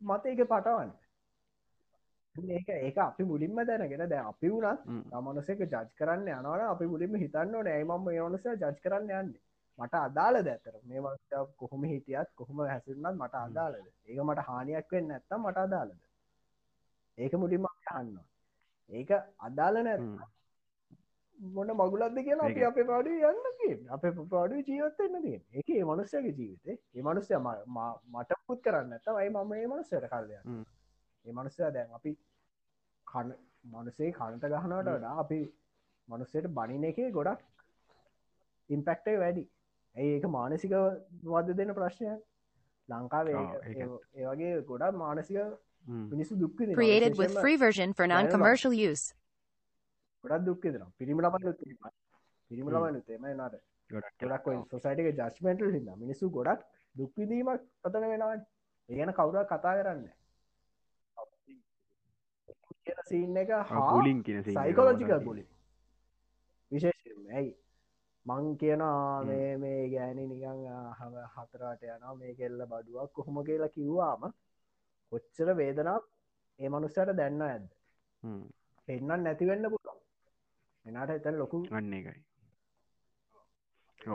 මත එක පටවන්න. ඒක ඒක අපි මුලින්ම දැනගෙන දැ අපි වුණත් තමනසක ජජ් කරන්න යනවන අපි මුලින්ම හිතන්න ඕන ඇයිමම යනස ජජ් කරන්න යන්න? මට අදාල දැතර මේ කොහොම හිටියත් කොහොම හැසිරනත් මට අදාලද ඒක මට හානියක් වෙන්න ඇත්තම් මට අදාලද ඒක මුලින්ම අන්න ඒක අදාල නැත් මොන මගුලක්ද කියලා අපි අපේ පාඩු යන්න අප පාඩු ජීවත්තන්න තිය ඒක ඒ මනුස්සයගේ ජීවිතේ. ඒ මනුස්සය මට පුත් කරන්න ඇත වයි මම ඒ මනුස්සයට හ්ම්. ඒ මනුස්සය දැන් අපි කන මනුසේ කනට ගහනට වඩා අපි මනුස්සයට බනින එකේ ගොඩක් ඉම්පෙක්ටේ වැඩි. ඇයි ඒක මානසික වද දෙන ප්‍රශ්නය ලංකාවේ ආ, ඒක. ඒ- ඒ වගේ ගොඩක් මානසික මිනිස්සු දුක්ක Created with free version for non-commercial use. ගොඩක් දුක්ක දෙන පිරිම ලබන්න පිරිම ලබන්න තේම නට ගොඩක් සොසයිටික ජස්මෙන්ටල් හිද මිනිස්සු ගොඩක් දුක්විදීමක් පතන වෙනවන්. ඒගැන කවුර කතා කරන්න සීන්න එක හා පුලින් කියන සයිකොලෝජිකල් පුලි විශේෂ ඇයි? මං කියනවා. මේ මේ ගෑනි නිකං හම හතරට යනවා. මේ කෙල්ල බඩුවක් කොහොම කියලා කිව්වාම කොච්චර වේදනාවක් ඒ මනුස්සයට දැන්න ඇද පෙන්න්න නැතිවෙන්න පුළන් එනට එතැන් ලොකු අන්න එකයි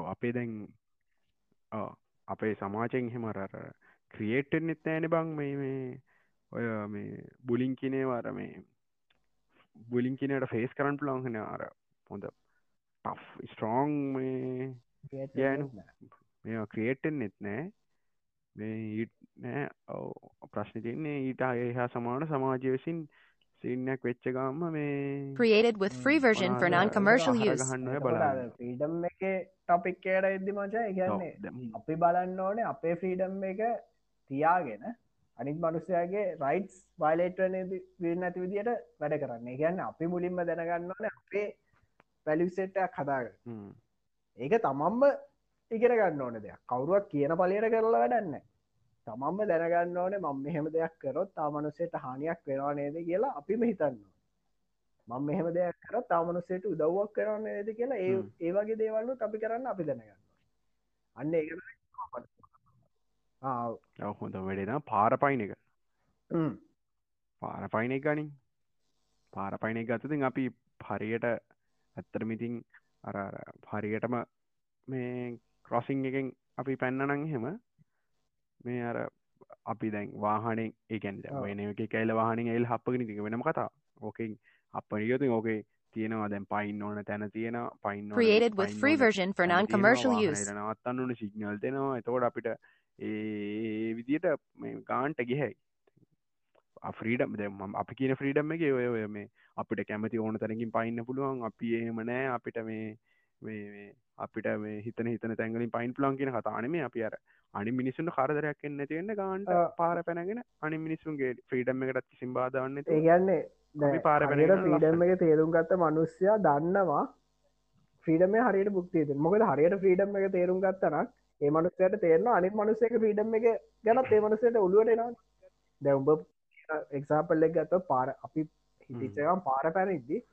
අපේ දැන් අපේ සමාජයෙන් හෙමරර ක්‍රියේට්ෙන් එත් ෑන බං මේ මේ ඔය මේ බුලින් කිනේ වර මේ බුලින් කියනට ෆේස් කරන්න පුලංහන අර හොඳ ටෆ් ස්ට්‍රෝං මේ ගෑනු. මේ ක්‍රියේට්ෙන් නෙත් නෑ මේ ඊට නෑ ඔව ප්‍රශ්න තියන්නේ ඊට ඒහා සමාන සමාජය විසින් සින්නයක් වෙච්ච ගම්ම මේ Created with free version for මොනවාද non-commercial ආහාර use. ෆ්‍රීඩම් එක ටොපික්කයට එද්දි මචා ඔව්, කියන්නේ අපි බලන්න ඕනේ අපේ ෆ්‍රීඩම් එක තියාගෙන අනිත් මනුස්සයාගේ රයිටස් වයිලේට්වන වන්න ඇති විදියට වැඩ කරන්න. කියන්න අපි මුලින්ම දැනගන්න ඕන අපේ පැලිසෙට්ටයක් හදාග හ්ම්. ඒක තමම්ම ඉගෙන ගන්න ඕන දෙයක්. කවුරුවක් කියන පලියට කරලා වැඩන්න තමම්ම දැනගන්න ඕනේ මම මෙහෙම දෙයක් කරොත් තාමනුසේට හානියක් වෙනවා නේද කියලා අපිම හිතන්න මම මෙහෙම දෙයක් කර තාමනුසේට උදව්වක් කරන්න නේද කියලා ඒ හ්ම්. ඒවගේ දේවල්ලු අපි කරන්න අපි දැනගන්න අන්න ඒ හොඳ වැඩෙන පාර පයින එක. පාර පයින එක ගනින්. පාර පයින එක ගත්තතින් අපි හරියට ඇත්තරමිතින් අර අර හරියටම මේ ක්‍රොසිං එකෙන් අපි පැන්නනං හෙම මේ අර අපි දැන් වාහනෙන් ඒකැන්. වෙන එක කැල්ල වාහනින් එල් හපගෙන තික වෙනම කතා ඕකෙන් අප නියතුන් ඕකේ තියෙනවා දැන් පයින් ඕන තැන තියෙන පයින් Created with free version for non-commercial use. නවත්තන්න ඕන සිගනල් දෙනවා. එතකොට අපිට ඒ විදියට මේ ගාන්ට ගිහැයි. ෆ්‍රීඩම් දෙම අපි කියන ෆ්‍රීඩම් එක ඔය ඔය මේ අපිට කැමති ඕන තැනකින් පයින්න පුළුවන්. අපි එහෙම නෑ. අපිට මේ මේ අපිට මේ හිතන හිතන තැන්ගලින් පයින් පුලන් කියන කතාන මේ අපි අර අනි මිනිසුන් කරදරයක් එන්න තියෙන්න ගාන්ට. පාර පැනගෙන අනි මිනිසුන්ගේ ෆ්‍රීඩම් එකටත් කිසිම් බාධවන්න ඒගැන්නේ පාර ෆ්‍රීඩම් එක තේරුම් ගත්ත මනුස්්‍යයා දන්නවා ෆ්‍රීඩම හරියට බුක්තිේද මොකද හරියට ෆ්‍රීඩම් එක තේරුම් ගත්තනක් ඒ මනුස්සයට තේරන අනි මනුස්සයක ෆ්‍රීඩම් එක ගැනත් ඒ මනුසයට ඔලුවට එනවා. දැඋඹ එක්සාපල් එක් ගත්ත පාර අපි හිටිචකම් පාර පැනඉද්දි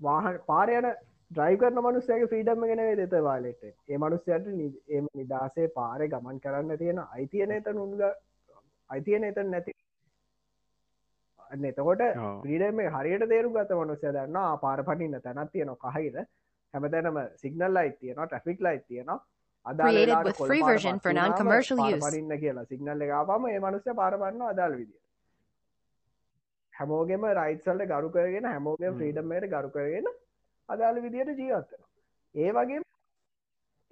වාහන පාරයන ්‍රයි කරන මනුස්සයක ෆ්‍රීඩම් ගෙන දෙත වාලෙට ඒ මනුස්සයට එම නිදසේ පාරය ගමන් කරන්න තියෙන අයිතියන එත උන්ග අයිතියන එත නැති? අන්න එතකොට ්‍රීඩම හරියට තේරු ගත මනුස්සය දන්න පාර පටින්න තැනත් තියෙන කහිර. හැමතැනම සිගනල් අයි තියෙන ටෆික් ලයි තියෙන. පරින්න කියලා සිගනල්ල එකපාම ඒ මනුස්්‍ය පාරපන්න අදාල් විදිිය හැමෝගෙම රයිත්සල්ට ගරු කරගෙන හැමෝගේ හ්ම්. ෆ්‍රීඩම්මයට ගරු කරගෙන අදාළ විදියට ජීවත්තන ඒ වගේ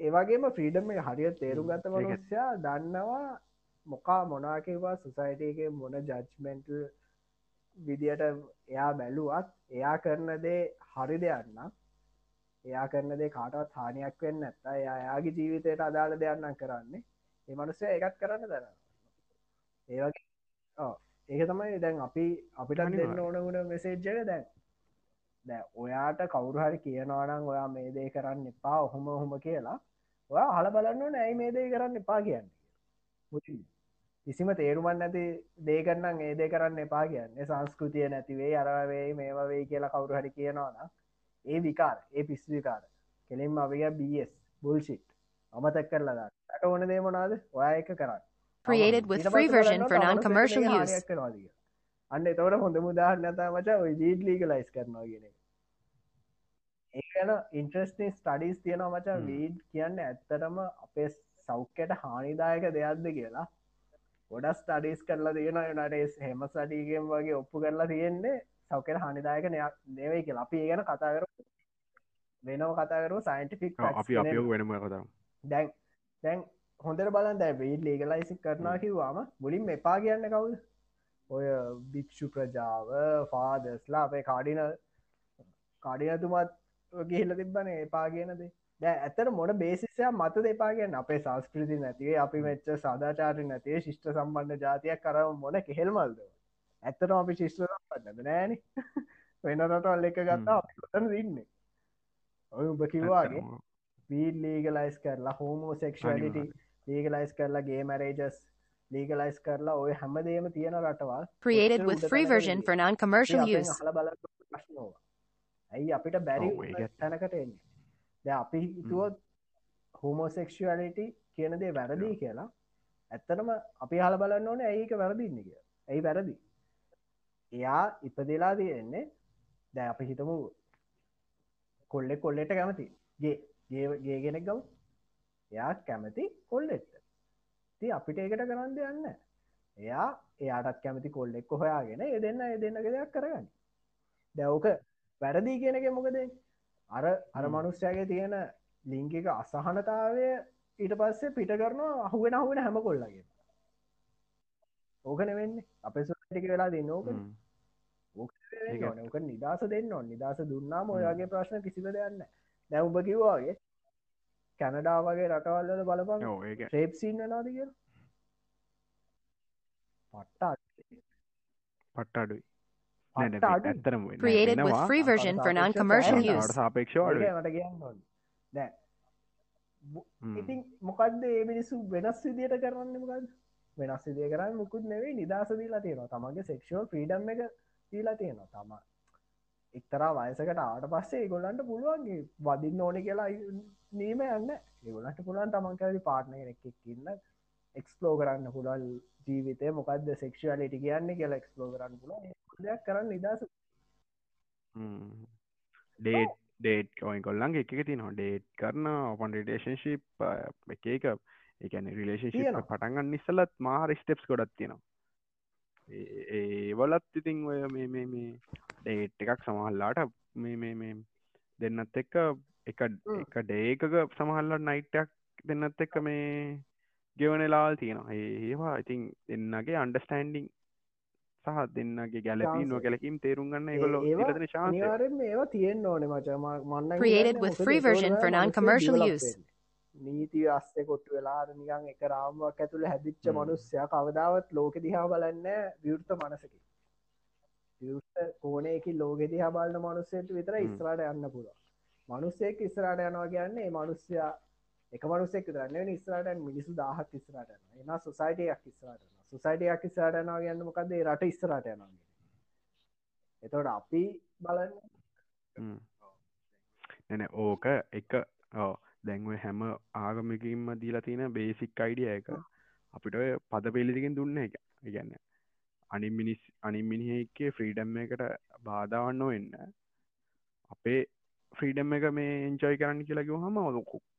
ඒවගේම ෆ්‍රීඩම් එක හරිය තේරුම් ගත මනුස්්‍යයා දන්නවා මොකා මොනාකිවා සොසයිටගේ මොන ජජ්මෙන්ටල් විදියට එයා බැලුවත් එයා කරන දේ හරි දෙයන්න එයා කරන දේ කාටවත් හානියක් වෙන්න ඇත්ත එයා එයාගේ ජීවිතයට අදාළ දෙයන්න කරන්නේ ඒ මනුස්සය එකත් කරන්න දර ඒවගේ. ඒක තමයි දැන් අපි අපිට දෙන්න. ඕන වුණ මෙසේජ්ජක දැන් දැ ඔයාට කවුරු හරි කියනවානම් ඔයා මේ දේ කරන්න එපා ඔහොම ඔහොම කියලා. ඔයා හල බලන්න නෑයි මේ දේ කරන්න එපා කියන්න. කිසිම තේරුමන් නැති දේකරන්න ඒදේ කරන්න එපා කියන්නේ. සංස්කෘතිය නැතිවේ අරවේ මේවා වේ කියලා කවුරු හරි කියනවාන ඒ විකාර ඒ පිස් විකාර. කෙලින්ම අපිය බස් බුල්ෂිට් අමතක් කරලා ට ඕන දේ මොනාද ඔයා එක කරන්න. Created with free version for non-commercial use. අන්න එතවට හොඳ මුදාහ නැතා මචා ඔය ජීඩ් ලීගලයිස් කරනවා ගෙන ඒන ඉන්ට්‍රස්ටි ස්ටඩිස් තියෙනවා මචා. වීඩ් කියන්න ඇත්තටම අපේ සෞඛ්‍යයට හානිදායක දෙයක්ද කියලා. ගොඩස් ස්ටඩිස් කරලා තියෙන යනටස් හෙම සටිගෙන් වගේ ඔප්පු කරලා තියෙන්නේ සෞකයට හනිදායක නේවයි කියලා. අපි ගැන කතාකර වෙනව කතාකරු සයින්ටිෆික් අපි අපියෝ වෙනම කතා දැන් දැන් හොඳර බලන් දැ වීඩ් ලේගලයිසි කරනා කිව්වාම මුලින් එපා කියන්න කවුද? ඔය භික්ෂු ප්‍රජාව ෆාදස්ලා අපේ කාඩින කාඩිනතුමත් ගිහිල්ල තිබන එපා කියනදේ දැ. ඇතර මොන බේසිසය මත දෙපා කියන්න? අපේ සංස්කෘති නැතිවේ අපි මෙච්ච සදාචාරය නැතිේ ශිෂ්ට සම්බන්ධ ජාතියක් කර මොන කෙහෙල්මල්ද? ඇත්තන අපි ශිෂ්ට සම්බන්නද නෑන. වෙනරටල් එක ගත්තා අපතන දින්නේ ඔය උබ කිව්වාගේ වීල් ලීගලයිස් කරලා හෝමෝ සෙක්ෂලිට ලීගලයිස් කරලා ගේ මරේජස් ලීගලයිස් කරලා ඔය හැමදේම තියෙන රටවල් Created with free version for non-commercial use. ඇයි අපිට බැරි ඒක. තැනකට එන්නේ? ද අපි හිතුවොත් හෝමෝසෙක්ෂුවලිට කියන දේ වැරදිී කියලා ඇත්තනම අපි හල බලන්න ඕන ඇයික වැරදින්න කිය ඇයි වැරදි? එයා ඉපදෙලා තියෙන්නේ දැ අපි හිතමු කොල්ලෙ කොල්ලෙට කැමති. ගේ ගේ ගෙනෙක් ගම. එයා කැමති කොල්ලෙට ති අපිට ඒකට කරන්න යන්න එයා එයාටත් කැමති කොල්ලෙක් හොයාගෙන ඒ දෙන්න ඒ දෙන්නක දෙයක් කරගන්න. දැවක වැරදිී කියනක මොකද? අර අර මනුස්්‍යයාගේ තියෙන ලිංකික අසහනතාවය ඊට පස්සේ පිට කරනවා අහුවෙන අහුවෙන හැම කොල්ලගේ ඕකන වෙන්නේ අප සටික වෙලා දෙන්න ඕක ඕක නිදස දෙන්න ඔන්න නිදස දුන්නාම ඔයාගේ ප්‍රශ්න කිසිව දෙයන්න දැවුඹ කිව්වාගේ කැනඩා වගේ රටවල්ලද බලපන්. ්‍රේප්සින්න නාද කිය පට්ටා පට්ට අඩුයි. පට්ට අඩු ඇත්තරම Created with free version for non-commercial use. සාපේක්ෂ අඩු මට කියන්න ඕන. දැ ඉතින් මොකක්ද ඒ මිනිස්සු වෙනස් විදියට කරන්න මොකද වෙනස් විදිය කරන්න මුකුත් නෙවෙයි නිදහස දීලා තියෙනවා. තමගේ සෙක්ෂෝල් ්‍රීඩම් එක දීලා තියෙනවා. තම එක්තරා වයසකට ආට පස්සේ ගොල්ලන්ට පුළුවන්ගේ වදින්න ඕන කියලා නීම යන්න ඒගොලට පුළුවන් තමන්කරි පාට්න කෙනෙක් ඉන්න එක්ස්පලෝ කරන්න පුළුවන් ජීවිතය මොකක්ද සෙක්ෂුවලිට කියන්න කියලා එක්ස්පලෝ කරන්න පුළුව දෙයක් කරන්න නිදස ඩේට් ඩේට් කොයි කොල්ලන්ගේ එක තින ඩේට් කරන ඔපන් රිඩේශන්ශිප් එක එක. එකන තියෙනවා. පටන්ගන්න ඉස්සලත් මාර ස්ටෙප්ස් ගොඩත් තියෙනවා. ඒ වලත් ඉතින් ඔය මේ මේ මේ ඩේට් එකක් සමහල්ලාට මේ මේ මේ දෙන්නත් එක්ක එක එක ඩේකක සමහල්ලට නයිටක් දෙන්නත් එක්ක මේ ගෙවනලාල් තියෙනවා. ඒ- ඒවා ඉතින් දෙන්නගේ අන්ඩස්ටන්ඩිං සහ දෙන්නගේ ගැලපී නො Chance. කැලකින් තේරුම් ගන්න ගොල්ල ඒවා තියෙන්න්න ඕන මච මන්න Created with free version for non-commercial use. නීති අස්සේ කොට්ටු වෙලා නිකන් එක රාමුවක් ඇතුළ හැදිච්ච හ්ම්. මනුස්්‍යයා කවදාවත් ලෝක දිහා බලන්න විවෘත මනසකි විවෘත කෝනයකි ලෝක දිහා බලන්න මනුස්සයට විතර. ඉස්රට යන්න පුළුව මනුස්සෙක් ඉස්රට යනවා කියන්නේ මනුස්්‍යයා එක මනුස්සෙක් දරන්න ඉස්රට මිනිසු දාහක් ඉස්රට එන සොසයිටයක් ඉස්රට සොසයිටයක් ඉස්රට යනවා ගන්න මොකක්ද රට ඉස්රට යනවා එතවට අපි බලන්න නැන ඕක එක ඕ දැන්ව හැම ආගමකින්ම දීලා තියෙන බේසික් අයිඩිය එක අපිට පද පෙලිදිකින් දුන්න එක ඉගන්න අනි මිනිස් අනි මිනිහෙක්කේ ෆ්‍රීඩම් එකට බාධාවන්න වෙන්න අපේ ෆ්‍රීඩම් එක මේ එන්චෝයි කරන්න කියලකිව හම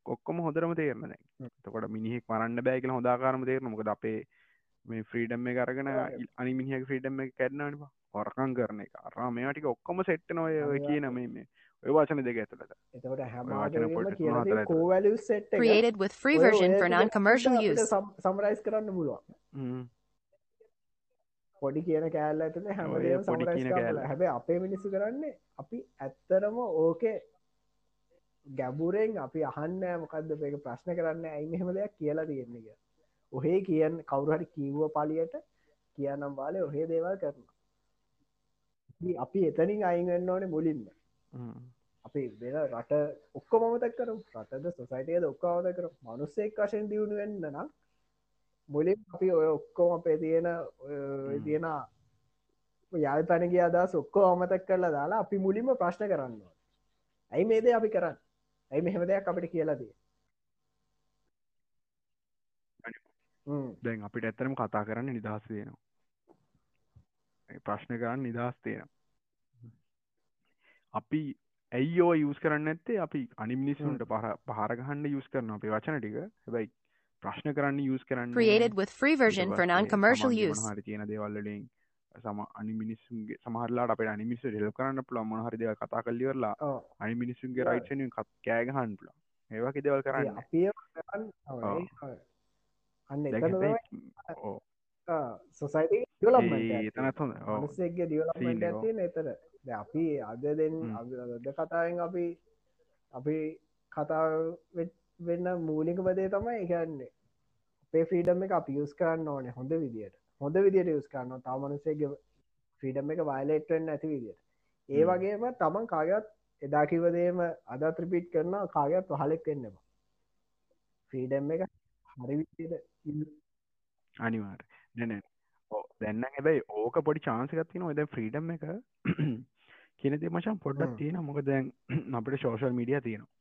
ඔක්කොම හොදරම තේරන තකොට මිනිහෙක් මරන්න බෑ කියලා හොදාකාරම තේරන මොකද අපේ මේ ෆ්‍රීඩම් එක අරගෙන අනි මිනිහ ෆ්‍රීඩම් එක කැඩනනිවා හොරකං කරන එක අරා මේටික ඔක්කොම සෙට්ට නොය ඔය කියන මේ මේ ඔය වචන දෙක ඇතුළට එතවට හැම. Core value set Created with free version for non-commercial use. Summarize කරන්න පුළුවන් හ්ම්. පොඩි කියන කෑල්ල ඇතුළ හැමදේම පොඩි. හැබැ අපේ මිනිස්සු කරන්නේ අපි ඇත්තරම ඕකේ ගැබුරෙන් අපි අහන්න මොකක්ද මේක ප්‍රශ්න කරන්න ඇයි මෙහෙම දෙයක් කියලා තියෙන්නේ. ඔහේ කියන්න කවුරහරි කිව්ව පලියට කියනම් බාලය ඔහේ දේවල් ඉතින් අපි එතනින් අයිගන්න ඕනේ මුලින්ම. අපි වෙන රට ඔක්කො මමතක් කරු රටද සොසයිටයද ඔක්කාවත කර මනුස්සෙක් වශයෙන් දියුණු වෙන්න නම් මුලින් අපි ඔය ඔක්කොම අපේ තියෙන තියෙන යාල් පැනගේ අදා ඔක්කෝ අමතක් කරලා දාලා අපි මුලින්ම ප්‍රශ්න කරන්න ඇයි මේද අපි කරන්න? ඇයි මෙහෙම දෙයක් අපිට කියලාදී දැන් අපිට ඇත්තරම කතා කරන්න නිදහස් වෙනවා. ප්‍රශ්න කරන්න නිදහස් තියෙන අපි ඇයිෝ යස් කරන්න ඇත්තේ අපි අනිමිනිසුන්ට පහ පහරගහන්න යස් කරන අපේ වචන ටික. හැබයි ප්‍රශ්න කරන්න යස් කරන්න Created with free version for non-commercial use. හරි තියෙන දේවල්ලින් සම අනි මිනිස්සුන්ගේ සමහරලාට අප අනිමිස්සු හෙල් කරන්න පුළ මොන හරි දෙව කතා කල්ලිවරලා අනි මිනිස්සුන්ගේ රයිට්ෂන කෑගහන් පුල ඒවාකි දෙවල් කරන්න අන්න සොසයිට ඩියලම්මට මනුස්සෙක්ගේ ඩියලම්මට ඇතින එතර අපි අද දෙන්න අද කතාවෙන් අපි අපි කතා වෙන්න මූලික පදේ තමයි එකන්නේ අපේ ෆ්‍රීඩම් එක අපි යස් කරන්න ඕනේ හොඳ විදියට. හොඳ විදියට යස් කරන්න තාමනුසේගේ ෆ්‍රීඩම් එක වයිලේට්වෙන් ඇති විදියට. ඒ වගේම තමන් කාගත් එදා කිවදේම අද ත්‍රිපිට් කරන කාගත් පහලෙක් වෙන්නවා ෆ්‍රීඩම් එක හරි විදියට අනිවාට නැන දැන්න හැබැයි ඕක පොඩි චාන්සකත්තින ඔද ෆ්‍රීඩම් එක කියනති මචන් පොඩ්ඩක් තියෙන මොක දැන් අපට ශෝෂල් මීඩිය තියෙනවා.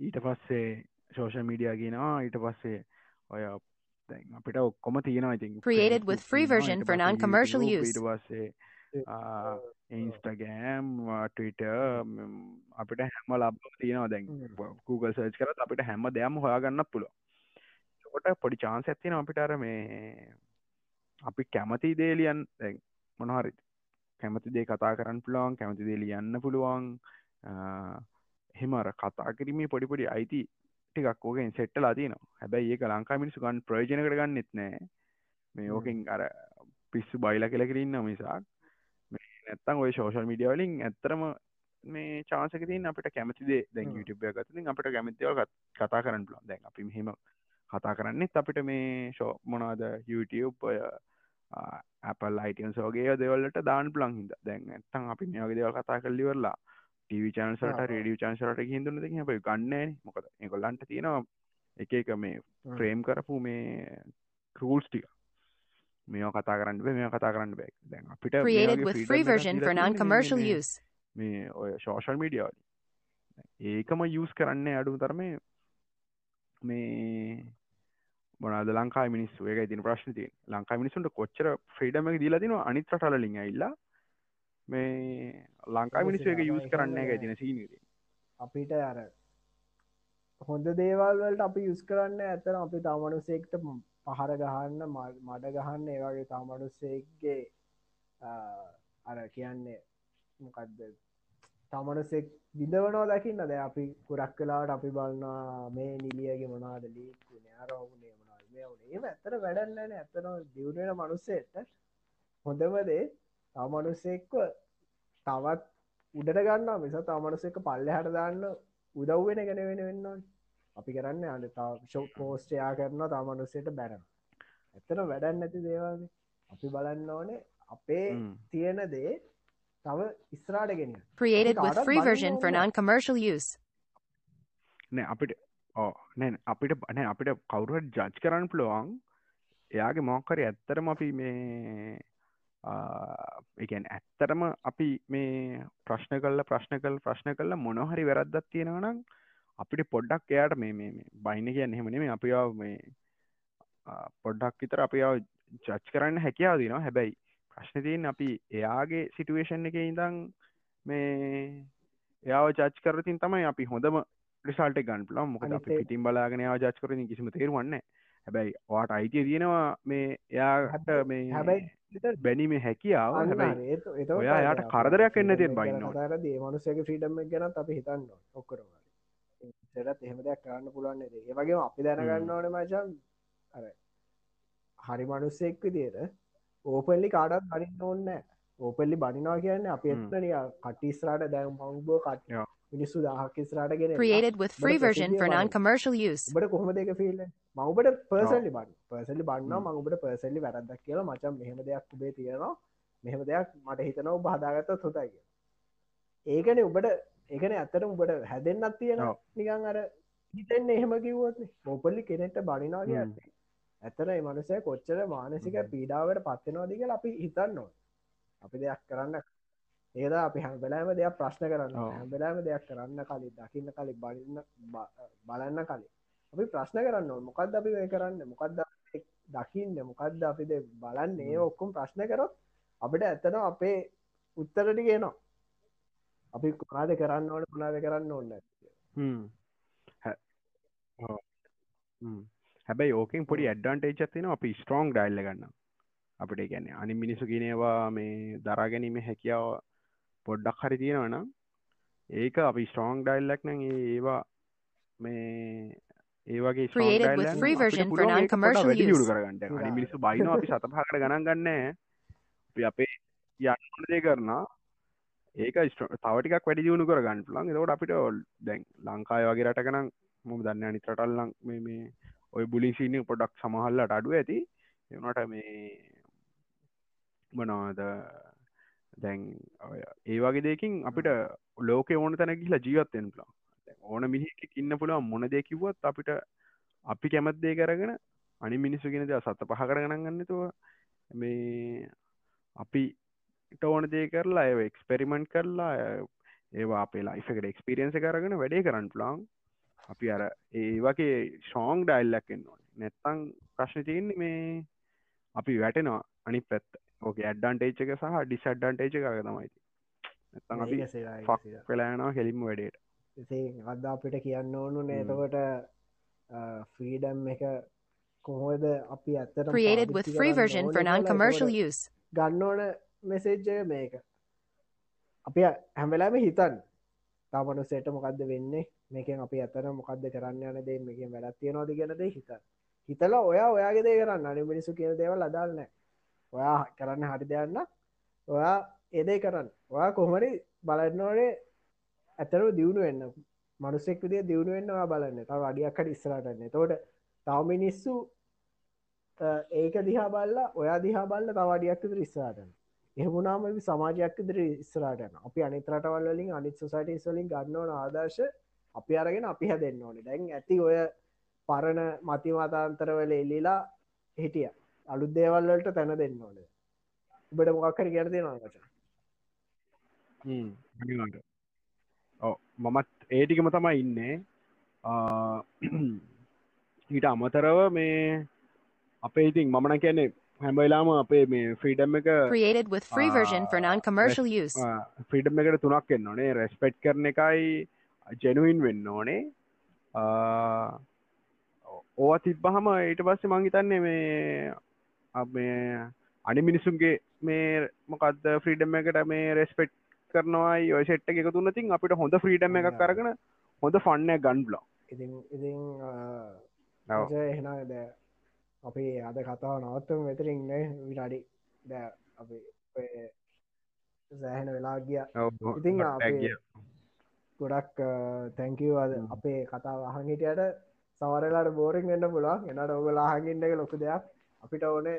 ඊට පස්සේ ශෝෂල් මීඩිය ගෙනවා. ඊට පස්සේ ඔය අපිට ඔක්කොම තියෙනවා. ඉතින් Created with free version for non-commercial use. ඊට පස්සේ ඉන්ස්ටගෑම් ටවිට අපිට හැම ලබ තියෙනවා. දැන් Google සර්ච් කරත් අපිට හැම දෙයක්ම හොයාගන්න පුළුව කොට පොඩි චාන්ස ඇතින අපිට අර මේ අපි කැමති දේලියන් මොනහරි කැමති දේ කතා කරන්න පුළුවන් කැමති දේ ලියන්න පුළුවන් හෙමර කතා කිරීමේ පොඩිපොඩි අයිති ටිකක් ඕකෙන් සෙට්ටලා තියනවා. හැබැයි ඒක ලංකා මිනිසු ගන්න ප්‍රයෝජනකට ගන්නෙත් නෑ. මේ ඕකෙන් අර පිස්සු බයිල කෙල කරන්න මිසාක්. නැත්තම් ඔය ශෝෂල් මිඩිය වලින් ඇත්තරම මේ චාන්සක තින් අපිට කැමතිදේ දැන් YouTube ගතින් අපිට කැමතිව කතා කරන්න පුළුවන්. දැන් අපි මෙහෙම කතා කරන්නෙත් අපිට මේ ෂෝ මොනාද YouTube ඔය Apple අයිටන් සෝගේ දෙවල්ලට දාන් ප්ලං හිද දැන් ඇත්තන් අපි මේගේ දෙවල් කතා කල්ලිවරලා ටව චන්සට රඩිය චන්සලට හිදුන දෙ අප ගන්න මොකද එකොල්ලන්ට තියෙනවා එක එක මේ ෆ්‍රේම් කරපු මේ කරූල්ස් ටික. මේ කතා කරන්න මේ කතා කරන්න බැක් දැන් අපිට Created with free version for non-commercial use. මේ ඔය ශෝෂල් මීඩියවල ඒකම යස් කරන්න අඩු තරමේ මේ මොනද ලංකා මිනිස්සු? ඒක ඉතින ප්‍රශ්න තිය ලංකා මිනිසුන්ට කොච්චර ෆ්‍රීඩම එක දීලා තින අනිත් රටලින් ඇල්ලා මේ ලංකා මිනිස්සු එක යුස් කරන්න එක තින සීනද අපිට අර හොඳ දේවල්වලට අපි යුස් කරන්න ඇතන අපි තමනුසෙක්ට පහර ගහන්න මඩ ගහන්න ඒවගේ තමනුස්සෙක්ගේ අර කියන්නේ මොකක්ද තමනුසෙක් විදවනෝ දකින්න. ද අපි කුරක් කලාට අපි බලන්නා මේ නිලියගේ මොනාද ලීක් නෑරවුනේ ඒම ඇත්තර වැඩන්නන ඇත්තන දියුණෙන මනුස්සේට හොඳමදේ තමනුස්සෙක්ව තවත් උඩට ගන්න මිස තමනුසෙක පල්ල හට දාන්න උදව්වෙන ගැන වෙන වෙන්න. අපි කරන්න අන්න ශෝක් පෝස්ටයා කරන තමනුස්සයට බැරන ඇත්තන වැඩන්න ඇති දේවල්ගේ අපි බලන්න ඕනේ අපේ තියෙන දේ තව ඉස්රාට ගෙන Created with free version for non-commercial use. නෑ අපිට නැ අපිට බන අපිට කවුරුවට ජජ් කරන්න පුළුවන්. එයාගේ මොක්කර ඇත්තරම අපි මේ එකන් ඇත්තරම අපි මේ ප්‍රශ්න කල්ල ප්‍රශ්න කල් ප්‍රශ්න කල්ල මොනොහරි වැරද්දත් තියෙනවනම් අපිට පොඩ්ඩක් එයාට මේ මේ බයින කියන්න හෙමනේ අපියාව මේ පොඩ්ඩක් විතර අපියාව ජච් කරන්න හැකියාව දිනවා හැබැයි ප්‍රශ්න තියෙන් අපි එයාගේ සිටුවේෂන් එක ඉඳං මේ එයාව ජච් කරතින් තමයි අපි හොඳම රිසල්ට ගන් ලම් මොක අපි පිටිම් බලාගෙන ජච් කරින් කිසිම තේරුවන්න හැබැයි වාට අයිතිය තියෙනවා මේ එයාහට මේ හැබැයි බැනීම හැකියාව. හැබයි ඔයා යාට කරදරයක් එන්න තියෙන් බයින්න ර දේමනුසක ෆ්‍රීඩම් ගැනත් අපි හිතන්න ඔක්කර සරත් එහෙම දෙයක් කරන්න පුළුවන් ඒ වගේ අපි දැනගන්න ඕන මචන් අර හරි මනුස්සෙක් විදියට ඕපල්ලි කාඩත් බනින්න ඕන්න ඕපල්ලි බනිනවා කියන්න අප එත්නනිය කටිස්රාට දැම් මංබෝ කට්ය මිනිස්සු දහක් ස්රාට ගෙන Created with free version for non-commercial use. බට කොහොම දෙක ෆිල්ල මවබට පර්සල්ලි බන් පර්සල්ලි බන්න මංගුට පර්සල්ලි වැරදක් කියලා මචම් මෙහෙම දෙයක් උබේ තියෙනවා. මෙහෙම දෙයක් මට හිතනව බහදාගත්ත සොතයි ඒකන උබට ඒකන ඇත්තට උබට හැදෙන්න්නත් තියෙන ඔව්. නිකං අර හිතෙන් එහෙම කිව්වොත් මොපල්ලි කෙනෙට බනිනා. කියන්නේ. ඇතන මනසය කොච්චර මානසික පීඩාවට පත්වෙනවාදික අපි හිතන්න ඕන. අපි දෙයක් කරන්න ඒද අපි හැබැලෑම දෙයක් ප්‍රශ්න කරන්න. හැබැලෑම දෙයක් කරන්න කලින් දකින්න කලින් බලන්න බලන්න කලින්. අපි ප්‍රශ්න කරන්න මොකක්ද අපි ඔය කරන්න? මොකක්ද දකින්න? මොකක්ද අපිද බලන්න? ඒ ඔක්කුම් ප්‍රශ්න කරොත් අපිට ඇත්තන අපේ උත්තරට කියනවා අපි කුණාද කරන්න ඕන පුනාද කරන්න ඕන්න හ්ම්. හ්ම්. හැබැයි ඕකෙන් පොඩි ඇඩ්ඩන්ටේජ් තින අපි ස්ට්‍රෝං ඩයිල්ල ගන්න අපිට ගැන අනි මිනිසු කියනවා මේ දරාගැනීම හැකියාව පොඩ්ඩක් හරි තියෙනවනම් ඒක අපි ස්ට්‍රෝං ඩයිල්ලක් නං ඒවා මේ ඒවගේ. කරගන්න. අනි මිනිසු බයින අපි සතපහකට ගණන් ගන්න අපි අපේ යන්න දේ කරනා ඒක ස්ට්‍ර- තව ටිකක් වැඩි දියුණු කර ගන්න පුලන් එතකොට අපිට දැන් ලංකාය වගේ රටකනම් මොම දන්න අනිත් රටල්ලං මේ මේ ඔය බුලින් සිීන පොඩක් සමහල්ලට අඩුව ඇති. එනට මේ මනවාද දැන් ඔය ඒ වගේ දෙකින් අපිට ලෝක ඕන තැන ගිහිලා ජීවත්තෙන් පුලා ඕන මිනිහෙක් ඉන්න පුළුවන් මොන දේ කිව්වත් අපිට අපි කැමත් දේ කරගෙන අනි මිනිස්සු ගෙන දෙ සත්ත පහ කරගණන් ගන්නතුව මේ අපි ඕන දේ කරලා ඒ එක්ස්පෙරිමෙන්ට් කරලා ඒවා අපේ ලයිෆ එකට එක්ස්පිරියන්ස කරගෙන වැඩේ කරන්න පුලාන් අපි අර ඒ වගේ ශෝං ඩයිල්ලක්ෙන් ඕන. නැත්තං ප්‍රශ්න තියන්නේ මේ අපි වැටෙනවා අනි පැත් ඕක ඇඩ්ඩන්ටේච් එක සහ ඩිස්ඩන්ටේච් එක තමයිති ෆක් වෙලානවා හෙලිම වැඩේට. අද අපිට කියන්න ඕනු. නේතකොට ෆ්‍රීඩම් එක කොහොද අපි ඇත්තට Created with free version for non-commercial use. ගන්න ඕන මෙසේජ්ජය මේක. අපි හැමලාම හිතන් තමනුසේට මොකක්ද වෙන්නේ? මේකෙන් අපි අතන මොකක්ද කරන්න යන දේ? මේක වැඩත් තියෙනවාද කියනද හිත හිතලා ඔයා ඔයාගේ දේ කරන්න. අනි මිනිසු කියල දේවල් අදාල්න ඔයා කරන්න හරි දෙයන්න ඔයා එදේ කරන්න. ඔයා කොහමරි බලන්නෝනේ ඇතරු දියුණු වෙන්න. මනුසෙක් විදිේ දියුණු වෙන්නවා බලන්න. තව අඩියක්කට ඉස්සරටන්න තෝට තව මිනිස්සු අ, ඒක දිහා බල්ලා ඔයා දිහා බල්ල තවඩියක් විතර ඉස්සරටන එහමුණාම සමාජයක් ඉදිරි ඉස්සරටන අපි අනිතරටවල් වලින් අනිත් සොසයිටස් වලින් ගන්නවන ආදර්ශ අපි අරගෙන අපි හැදෙන්න්න ඕනේ. දැන් ඇති ඔය පරණ මතිමතාන්තරවල එල්ලිලා හිටිය. අලුත් දේවල්වලට තැන දෙන්න ඕන. උබට නොකට අනිවාට ඔව මමත් ඒටිකම තමයි ඉන්නේ. ඊට අමතරව මේ අපේ ඉතින් මමන කියන්නේ හැමවෙලාම අපේ මේ ෆ්‍රීඩම් එක Created with free version for non-commercial use. Freedom එකට තුනක් එන්න ඕනේ. රෙස්පෙට් කරන එකයි ජැනුවන් වෙන්න ඕනේ. ඕවා තිබ්බහම ඊට පස්සේ මේ අප මේ අනි මිනිසුන්ගේ මේ මොකක්ද ෆ්‍රීඩම් එකට මේ රෙස්පෙට් කරනවායි ඔය සෙට් එක තුන්න තින් අපිට හොඳ ෆ්‍රීඩම් එකක් කරගෙන හොඳ ෆන්න ගන්බ්ලෝ ඉතින් ඉතින් එහෙනද අපි අද කතාව නවත්තම. වෙතරින්න විනාඩි. ද අපි සෑහෙන වෙලා ගිය. ඉතින් ගොඩක් තැංකව අද අපේ කතාව අහහිටයට සවරලාට බෝරෙන් වෙන්න පුලා එනට ඔගලා හඟින්නක ලොකු දෙයක් අපිට ඕනේ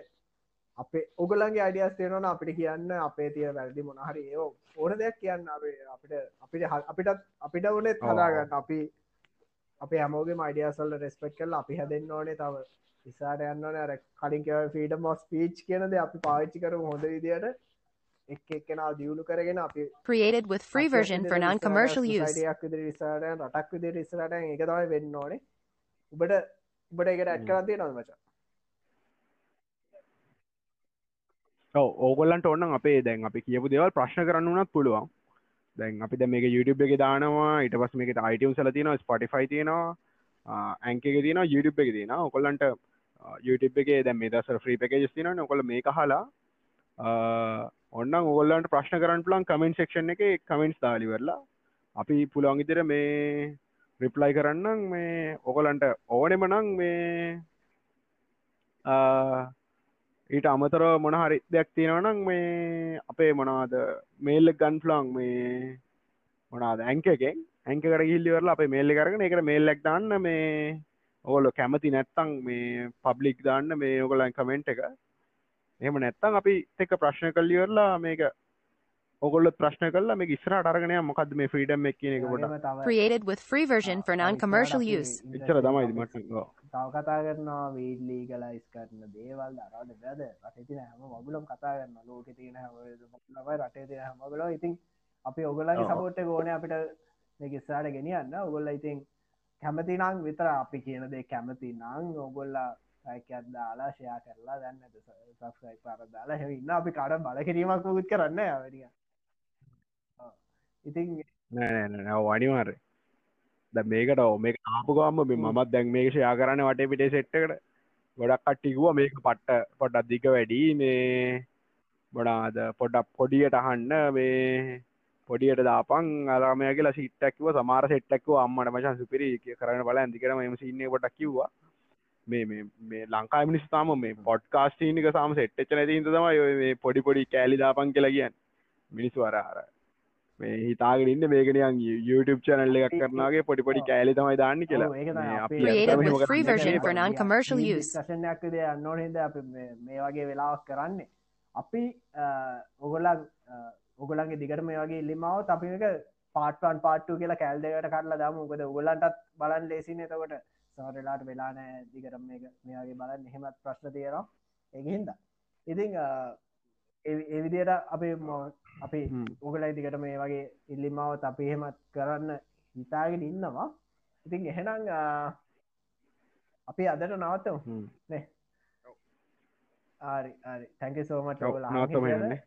අපේ ඔගලන්ගේ අඩියස් තේරන අපිට කියන්න අපේ තිය වැරදි මොනහරි ඒ ඕන දෙයක් කියන්න අපේ අපිට අපිට අපිටත් අපිට ඕනෙත්. හදාගන්න. අපි අපේ හැමෝගේ මයිඩියසල්ල රෙස්පෙක්් කල් අපි හැදෙන්න්න ඕනේ තව. ඉස්සාට යන්න අර කලින් ෆීඩ මොස් පීච් කියනද අපි පාච්චි කර හොඳ විදියට. එක් එක්කෙනා දියුණු කරගෙන අපි Created with free version for non-commercial use. යක් විදිර ඉස්සාට රටක් විදිර ඉස්සරට එක තමයි වෙන්න ඕනේ. උබට උබට එකට ඇත් කරතිය නොමච ඔව ඕගොල්ලන්ට ඔන්න අපේ දැන් අපි කියපු දෙවල් ප්‍රශ්න කරන්න වනත් පුළුවන්. දැන් අපි දැ මේක YouTube එක දානවා ඉට පස් මේක අයිටම් සල තියන ස්පටිෆයි තියෙනවා ඇංක එක තින YouTube එක තියෙන ඔකොල්ලන්ට YouTube එක දැ මේ දසර ්‍රී පකජ තින ඔකොල මේ හලා ඔන්න ඔගොල්ලන්ට ප්‍රශ්න කරන්න පුලන් කමෙන්ට සෙක්ෂන් එක කමෙන්ට්ස් දාලිවරලා අපි පුළොන් ඉතිර මේ රිප්ලයි කරන්නම් මේ ඔකොලන්ට ඕනෙම නං මේ ආ, ඊට අමතර මොනහරි දෙයක් තියෙනවනම් මේ අපේ මොනවාද මේල්ල ගන්ෆලං මේ මොනාද ඇංක එකෙන්? ඇංකට ගිල්ලිවරලා අප මේල්ලි කරන එකට මේල්ලක් දාන්න මේ ඕගොල්ලො කැමති නැත්තං මේ පබ්ලික් දාන්න මේ ඔගොලන් කමෙන්ට් එක. එහෙම නැත්තං අපි එක ප්‍රශ්න කල්ලිවරලා මේක ඔගොල්ල ප්‍රශ්න කල්ලා මේ ඉස්රට අරගෙන මොකක්ද මේ ෆ්‍රීඩම් එක කියන එක තව Created with free version for non-commercial අපි use. එච්චර තමයි මට තව කතා කරනවා වීඩලී කලයිස් කරන දේවල් අරට බැද රටතින හැම මගුලම් කතා කරන්න ලෝක තියෙන හැමයි රටේ තිය හැමගල ඉතින් අපි ඔගොලගේ. සපෝට්ට ගෝන අපිට මෙගෙස්සාට ගෙනියන්න. ඔගොල්ල ඉතින් කැමති නං විතර අපි කියන දේ කැමති නං ඔගොල්ලා පැකත් දාලා ෂයා කරලා දන්න සස්යි පාර දාලා හැඉන්න අපි කාඩ බල කිරීමක් මුත් කරන්න අවරිය ඉතින් නෑ වනිවාර ද මේකට මේ ආපුගම මත් දැන් මේක ෂයා කරන්න වටේ පිටේ සෙට්ටකට ගොඩක් කට්ටිකුව මේක පට්ට පොඩ අධික වැඩි මේ බොඩාද පොඩක් පොඩියට අහන්න මේ පොඩියට දාපන් අරමය කියලා සිට්ටක්ව සමාර සෙට්ටක්ව අම්මට මචන් සුපිරි කරන බල ඇදිකරම එම සින්න පොටක් කිව්වා. මේ මේ ලංකා මිනිස්ථාම මේ පොඩ්කාස්ටීනික සාම සෙට්ච නැතින්ත තමයි මේ පොඩි පොඩි කෑලි දාපන් කියලා කියන්න. මිනිස්සු අරහර මේ හිතාගෙනන්න මේකනයන් YouTube චැනල්ල එකක් කරනගේ පොඩි පොඩි කෑලි තමයි දාන්න කියලා. තමයි මේ වගේ වෙලාවක් කරන්නේ. අපි ඔගොලන් ඔගොලන්ගේ දිගට මේ වගේ ඉල්ලිමාව අපි එක පාටන් පාට්ටු කියලා කැල් දෙකට කරලා දම. උකද උගලන්ටත් බලන් ලේසින එතකොට සහරලාට වෙලානෑ දිගරම් මේ මේගේ බලන්න. එහෙමත් ප්‍රශ්න තියෙනවා. ඒහින්ද ඉතිං එවිදියට අපි අපි. උගලයි දිකට මේ වගේ ඉල්ලිමාවත් අපි එහෙමත් කරන්න හිතාගෙන ඉන්නවා. ඉතින් එහෙනම් අපි අදට නවත්තම හ්ම්. ආරි තැක සෝමට ඔව්, නවත්තමු එහෙනම් නේ.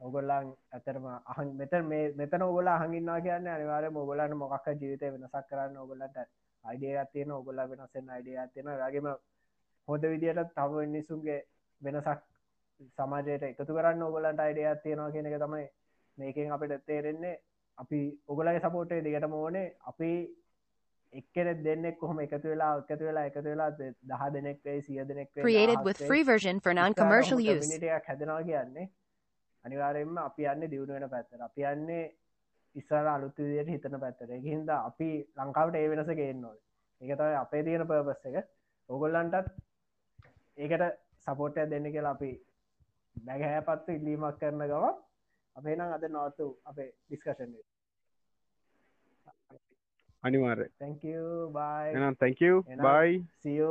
ඔගොල්ලන් ඇතරම අහන් මෙත මේ මෙතන ඔගොල හඟින්නා කියන්න අනිවාර මොගලන්න මොකක් ජීවිතය වෙනසක් කරන්න ඔගොලට අයිඩිය තියන ඔගොල්ල වෙනසෙන් අයිඩිය තියන වගේම හොඳ විදියට තව නිසුන්ගේ වෙනසක් සමාජයට එකතු කරන්න ඔගොලන්ට අයිඩියක් තියෙනවා කියන එක තමයි මේකෙන් අපිට තේරෙන්නේ. අපි ඔගොලගේ සපෝටේ දිගටම ඕනේ. අපි එක්කෙනෙ දෙන්නෙක් කොහොම එකතු වෙලා එකතු වෙලා එකතු වෙලා දහ දෙනෙක් වේ සිය දෙනෙක් හැදෙනවා කියන්නේ? අනිවාරයෙන්ම අපි යන්න දියුණු වෙන පැත්තර අපි යන්නේ ඉස්සර අලුත් විදියට හිතන පැත්තර හින්ද අපි ලංකාවට ඒ වෙනස ගේන්නෝද ඒක තමයි අපේ තියෙන පර්පස් එක. ඔගොල්ලන්ටත් ඒකට සපෝට්ය දෙන්න කියලා අපි බැගහැපත්තු ඉල්ලීමක් කරන ගව අපේ නම් අද නොත්තු අපේ ඩිස්කශන් අනිවාර්ය thank you. Bye. එනම් තැංකව එහෙනම් බයි see you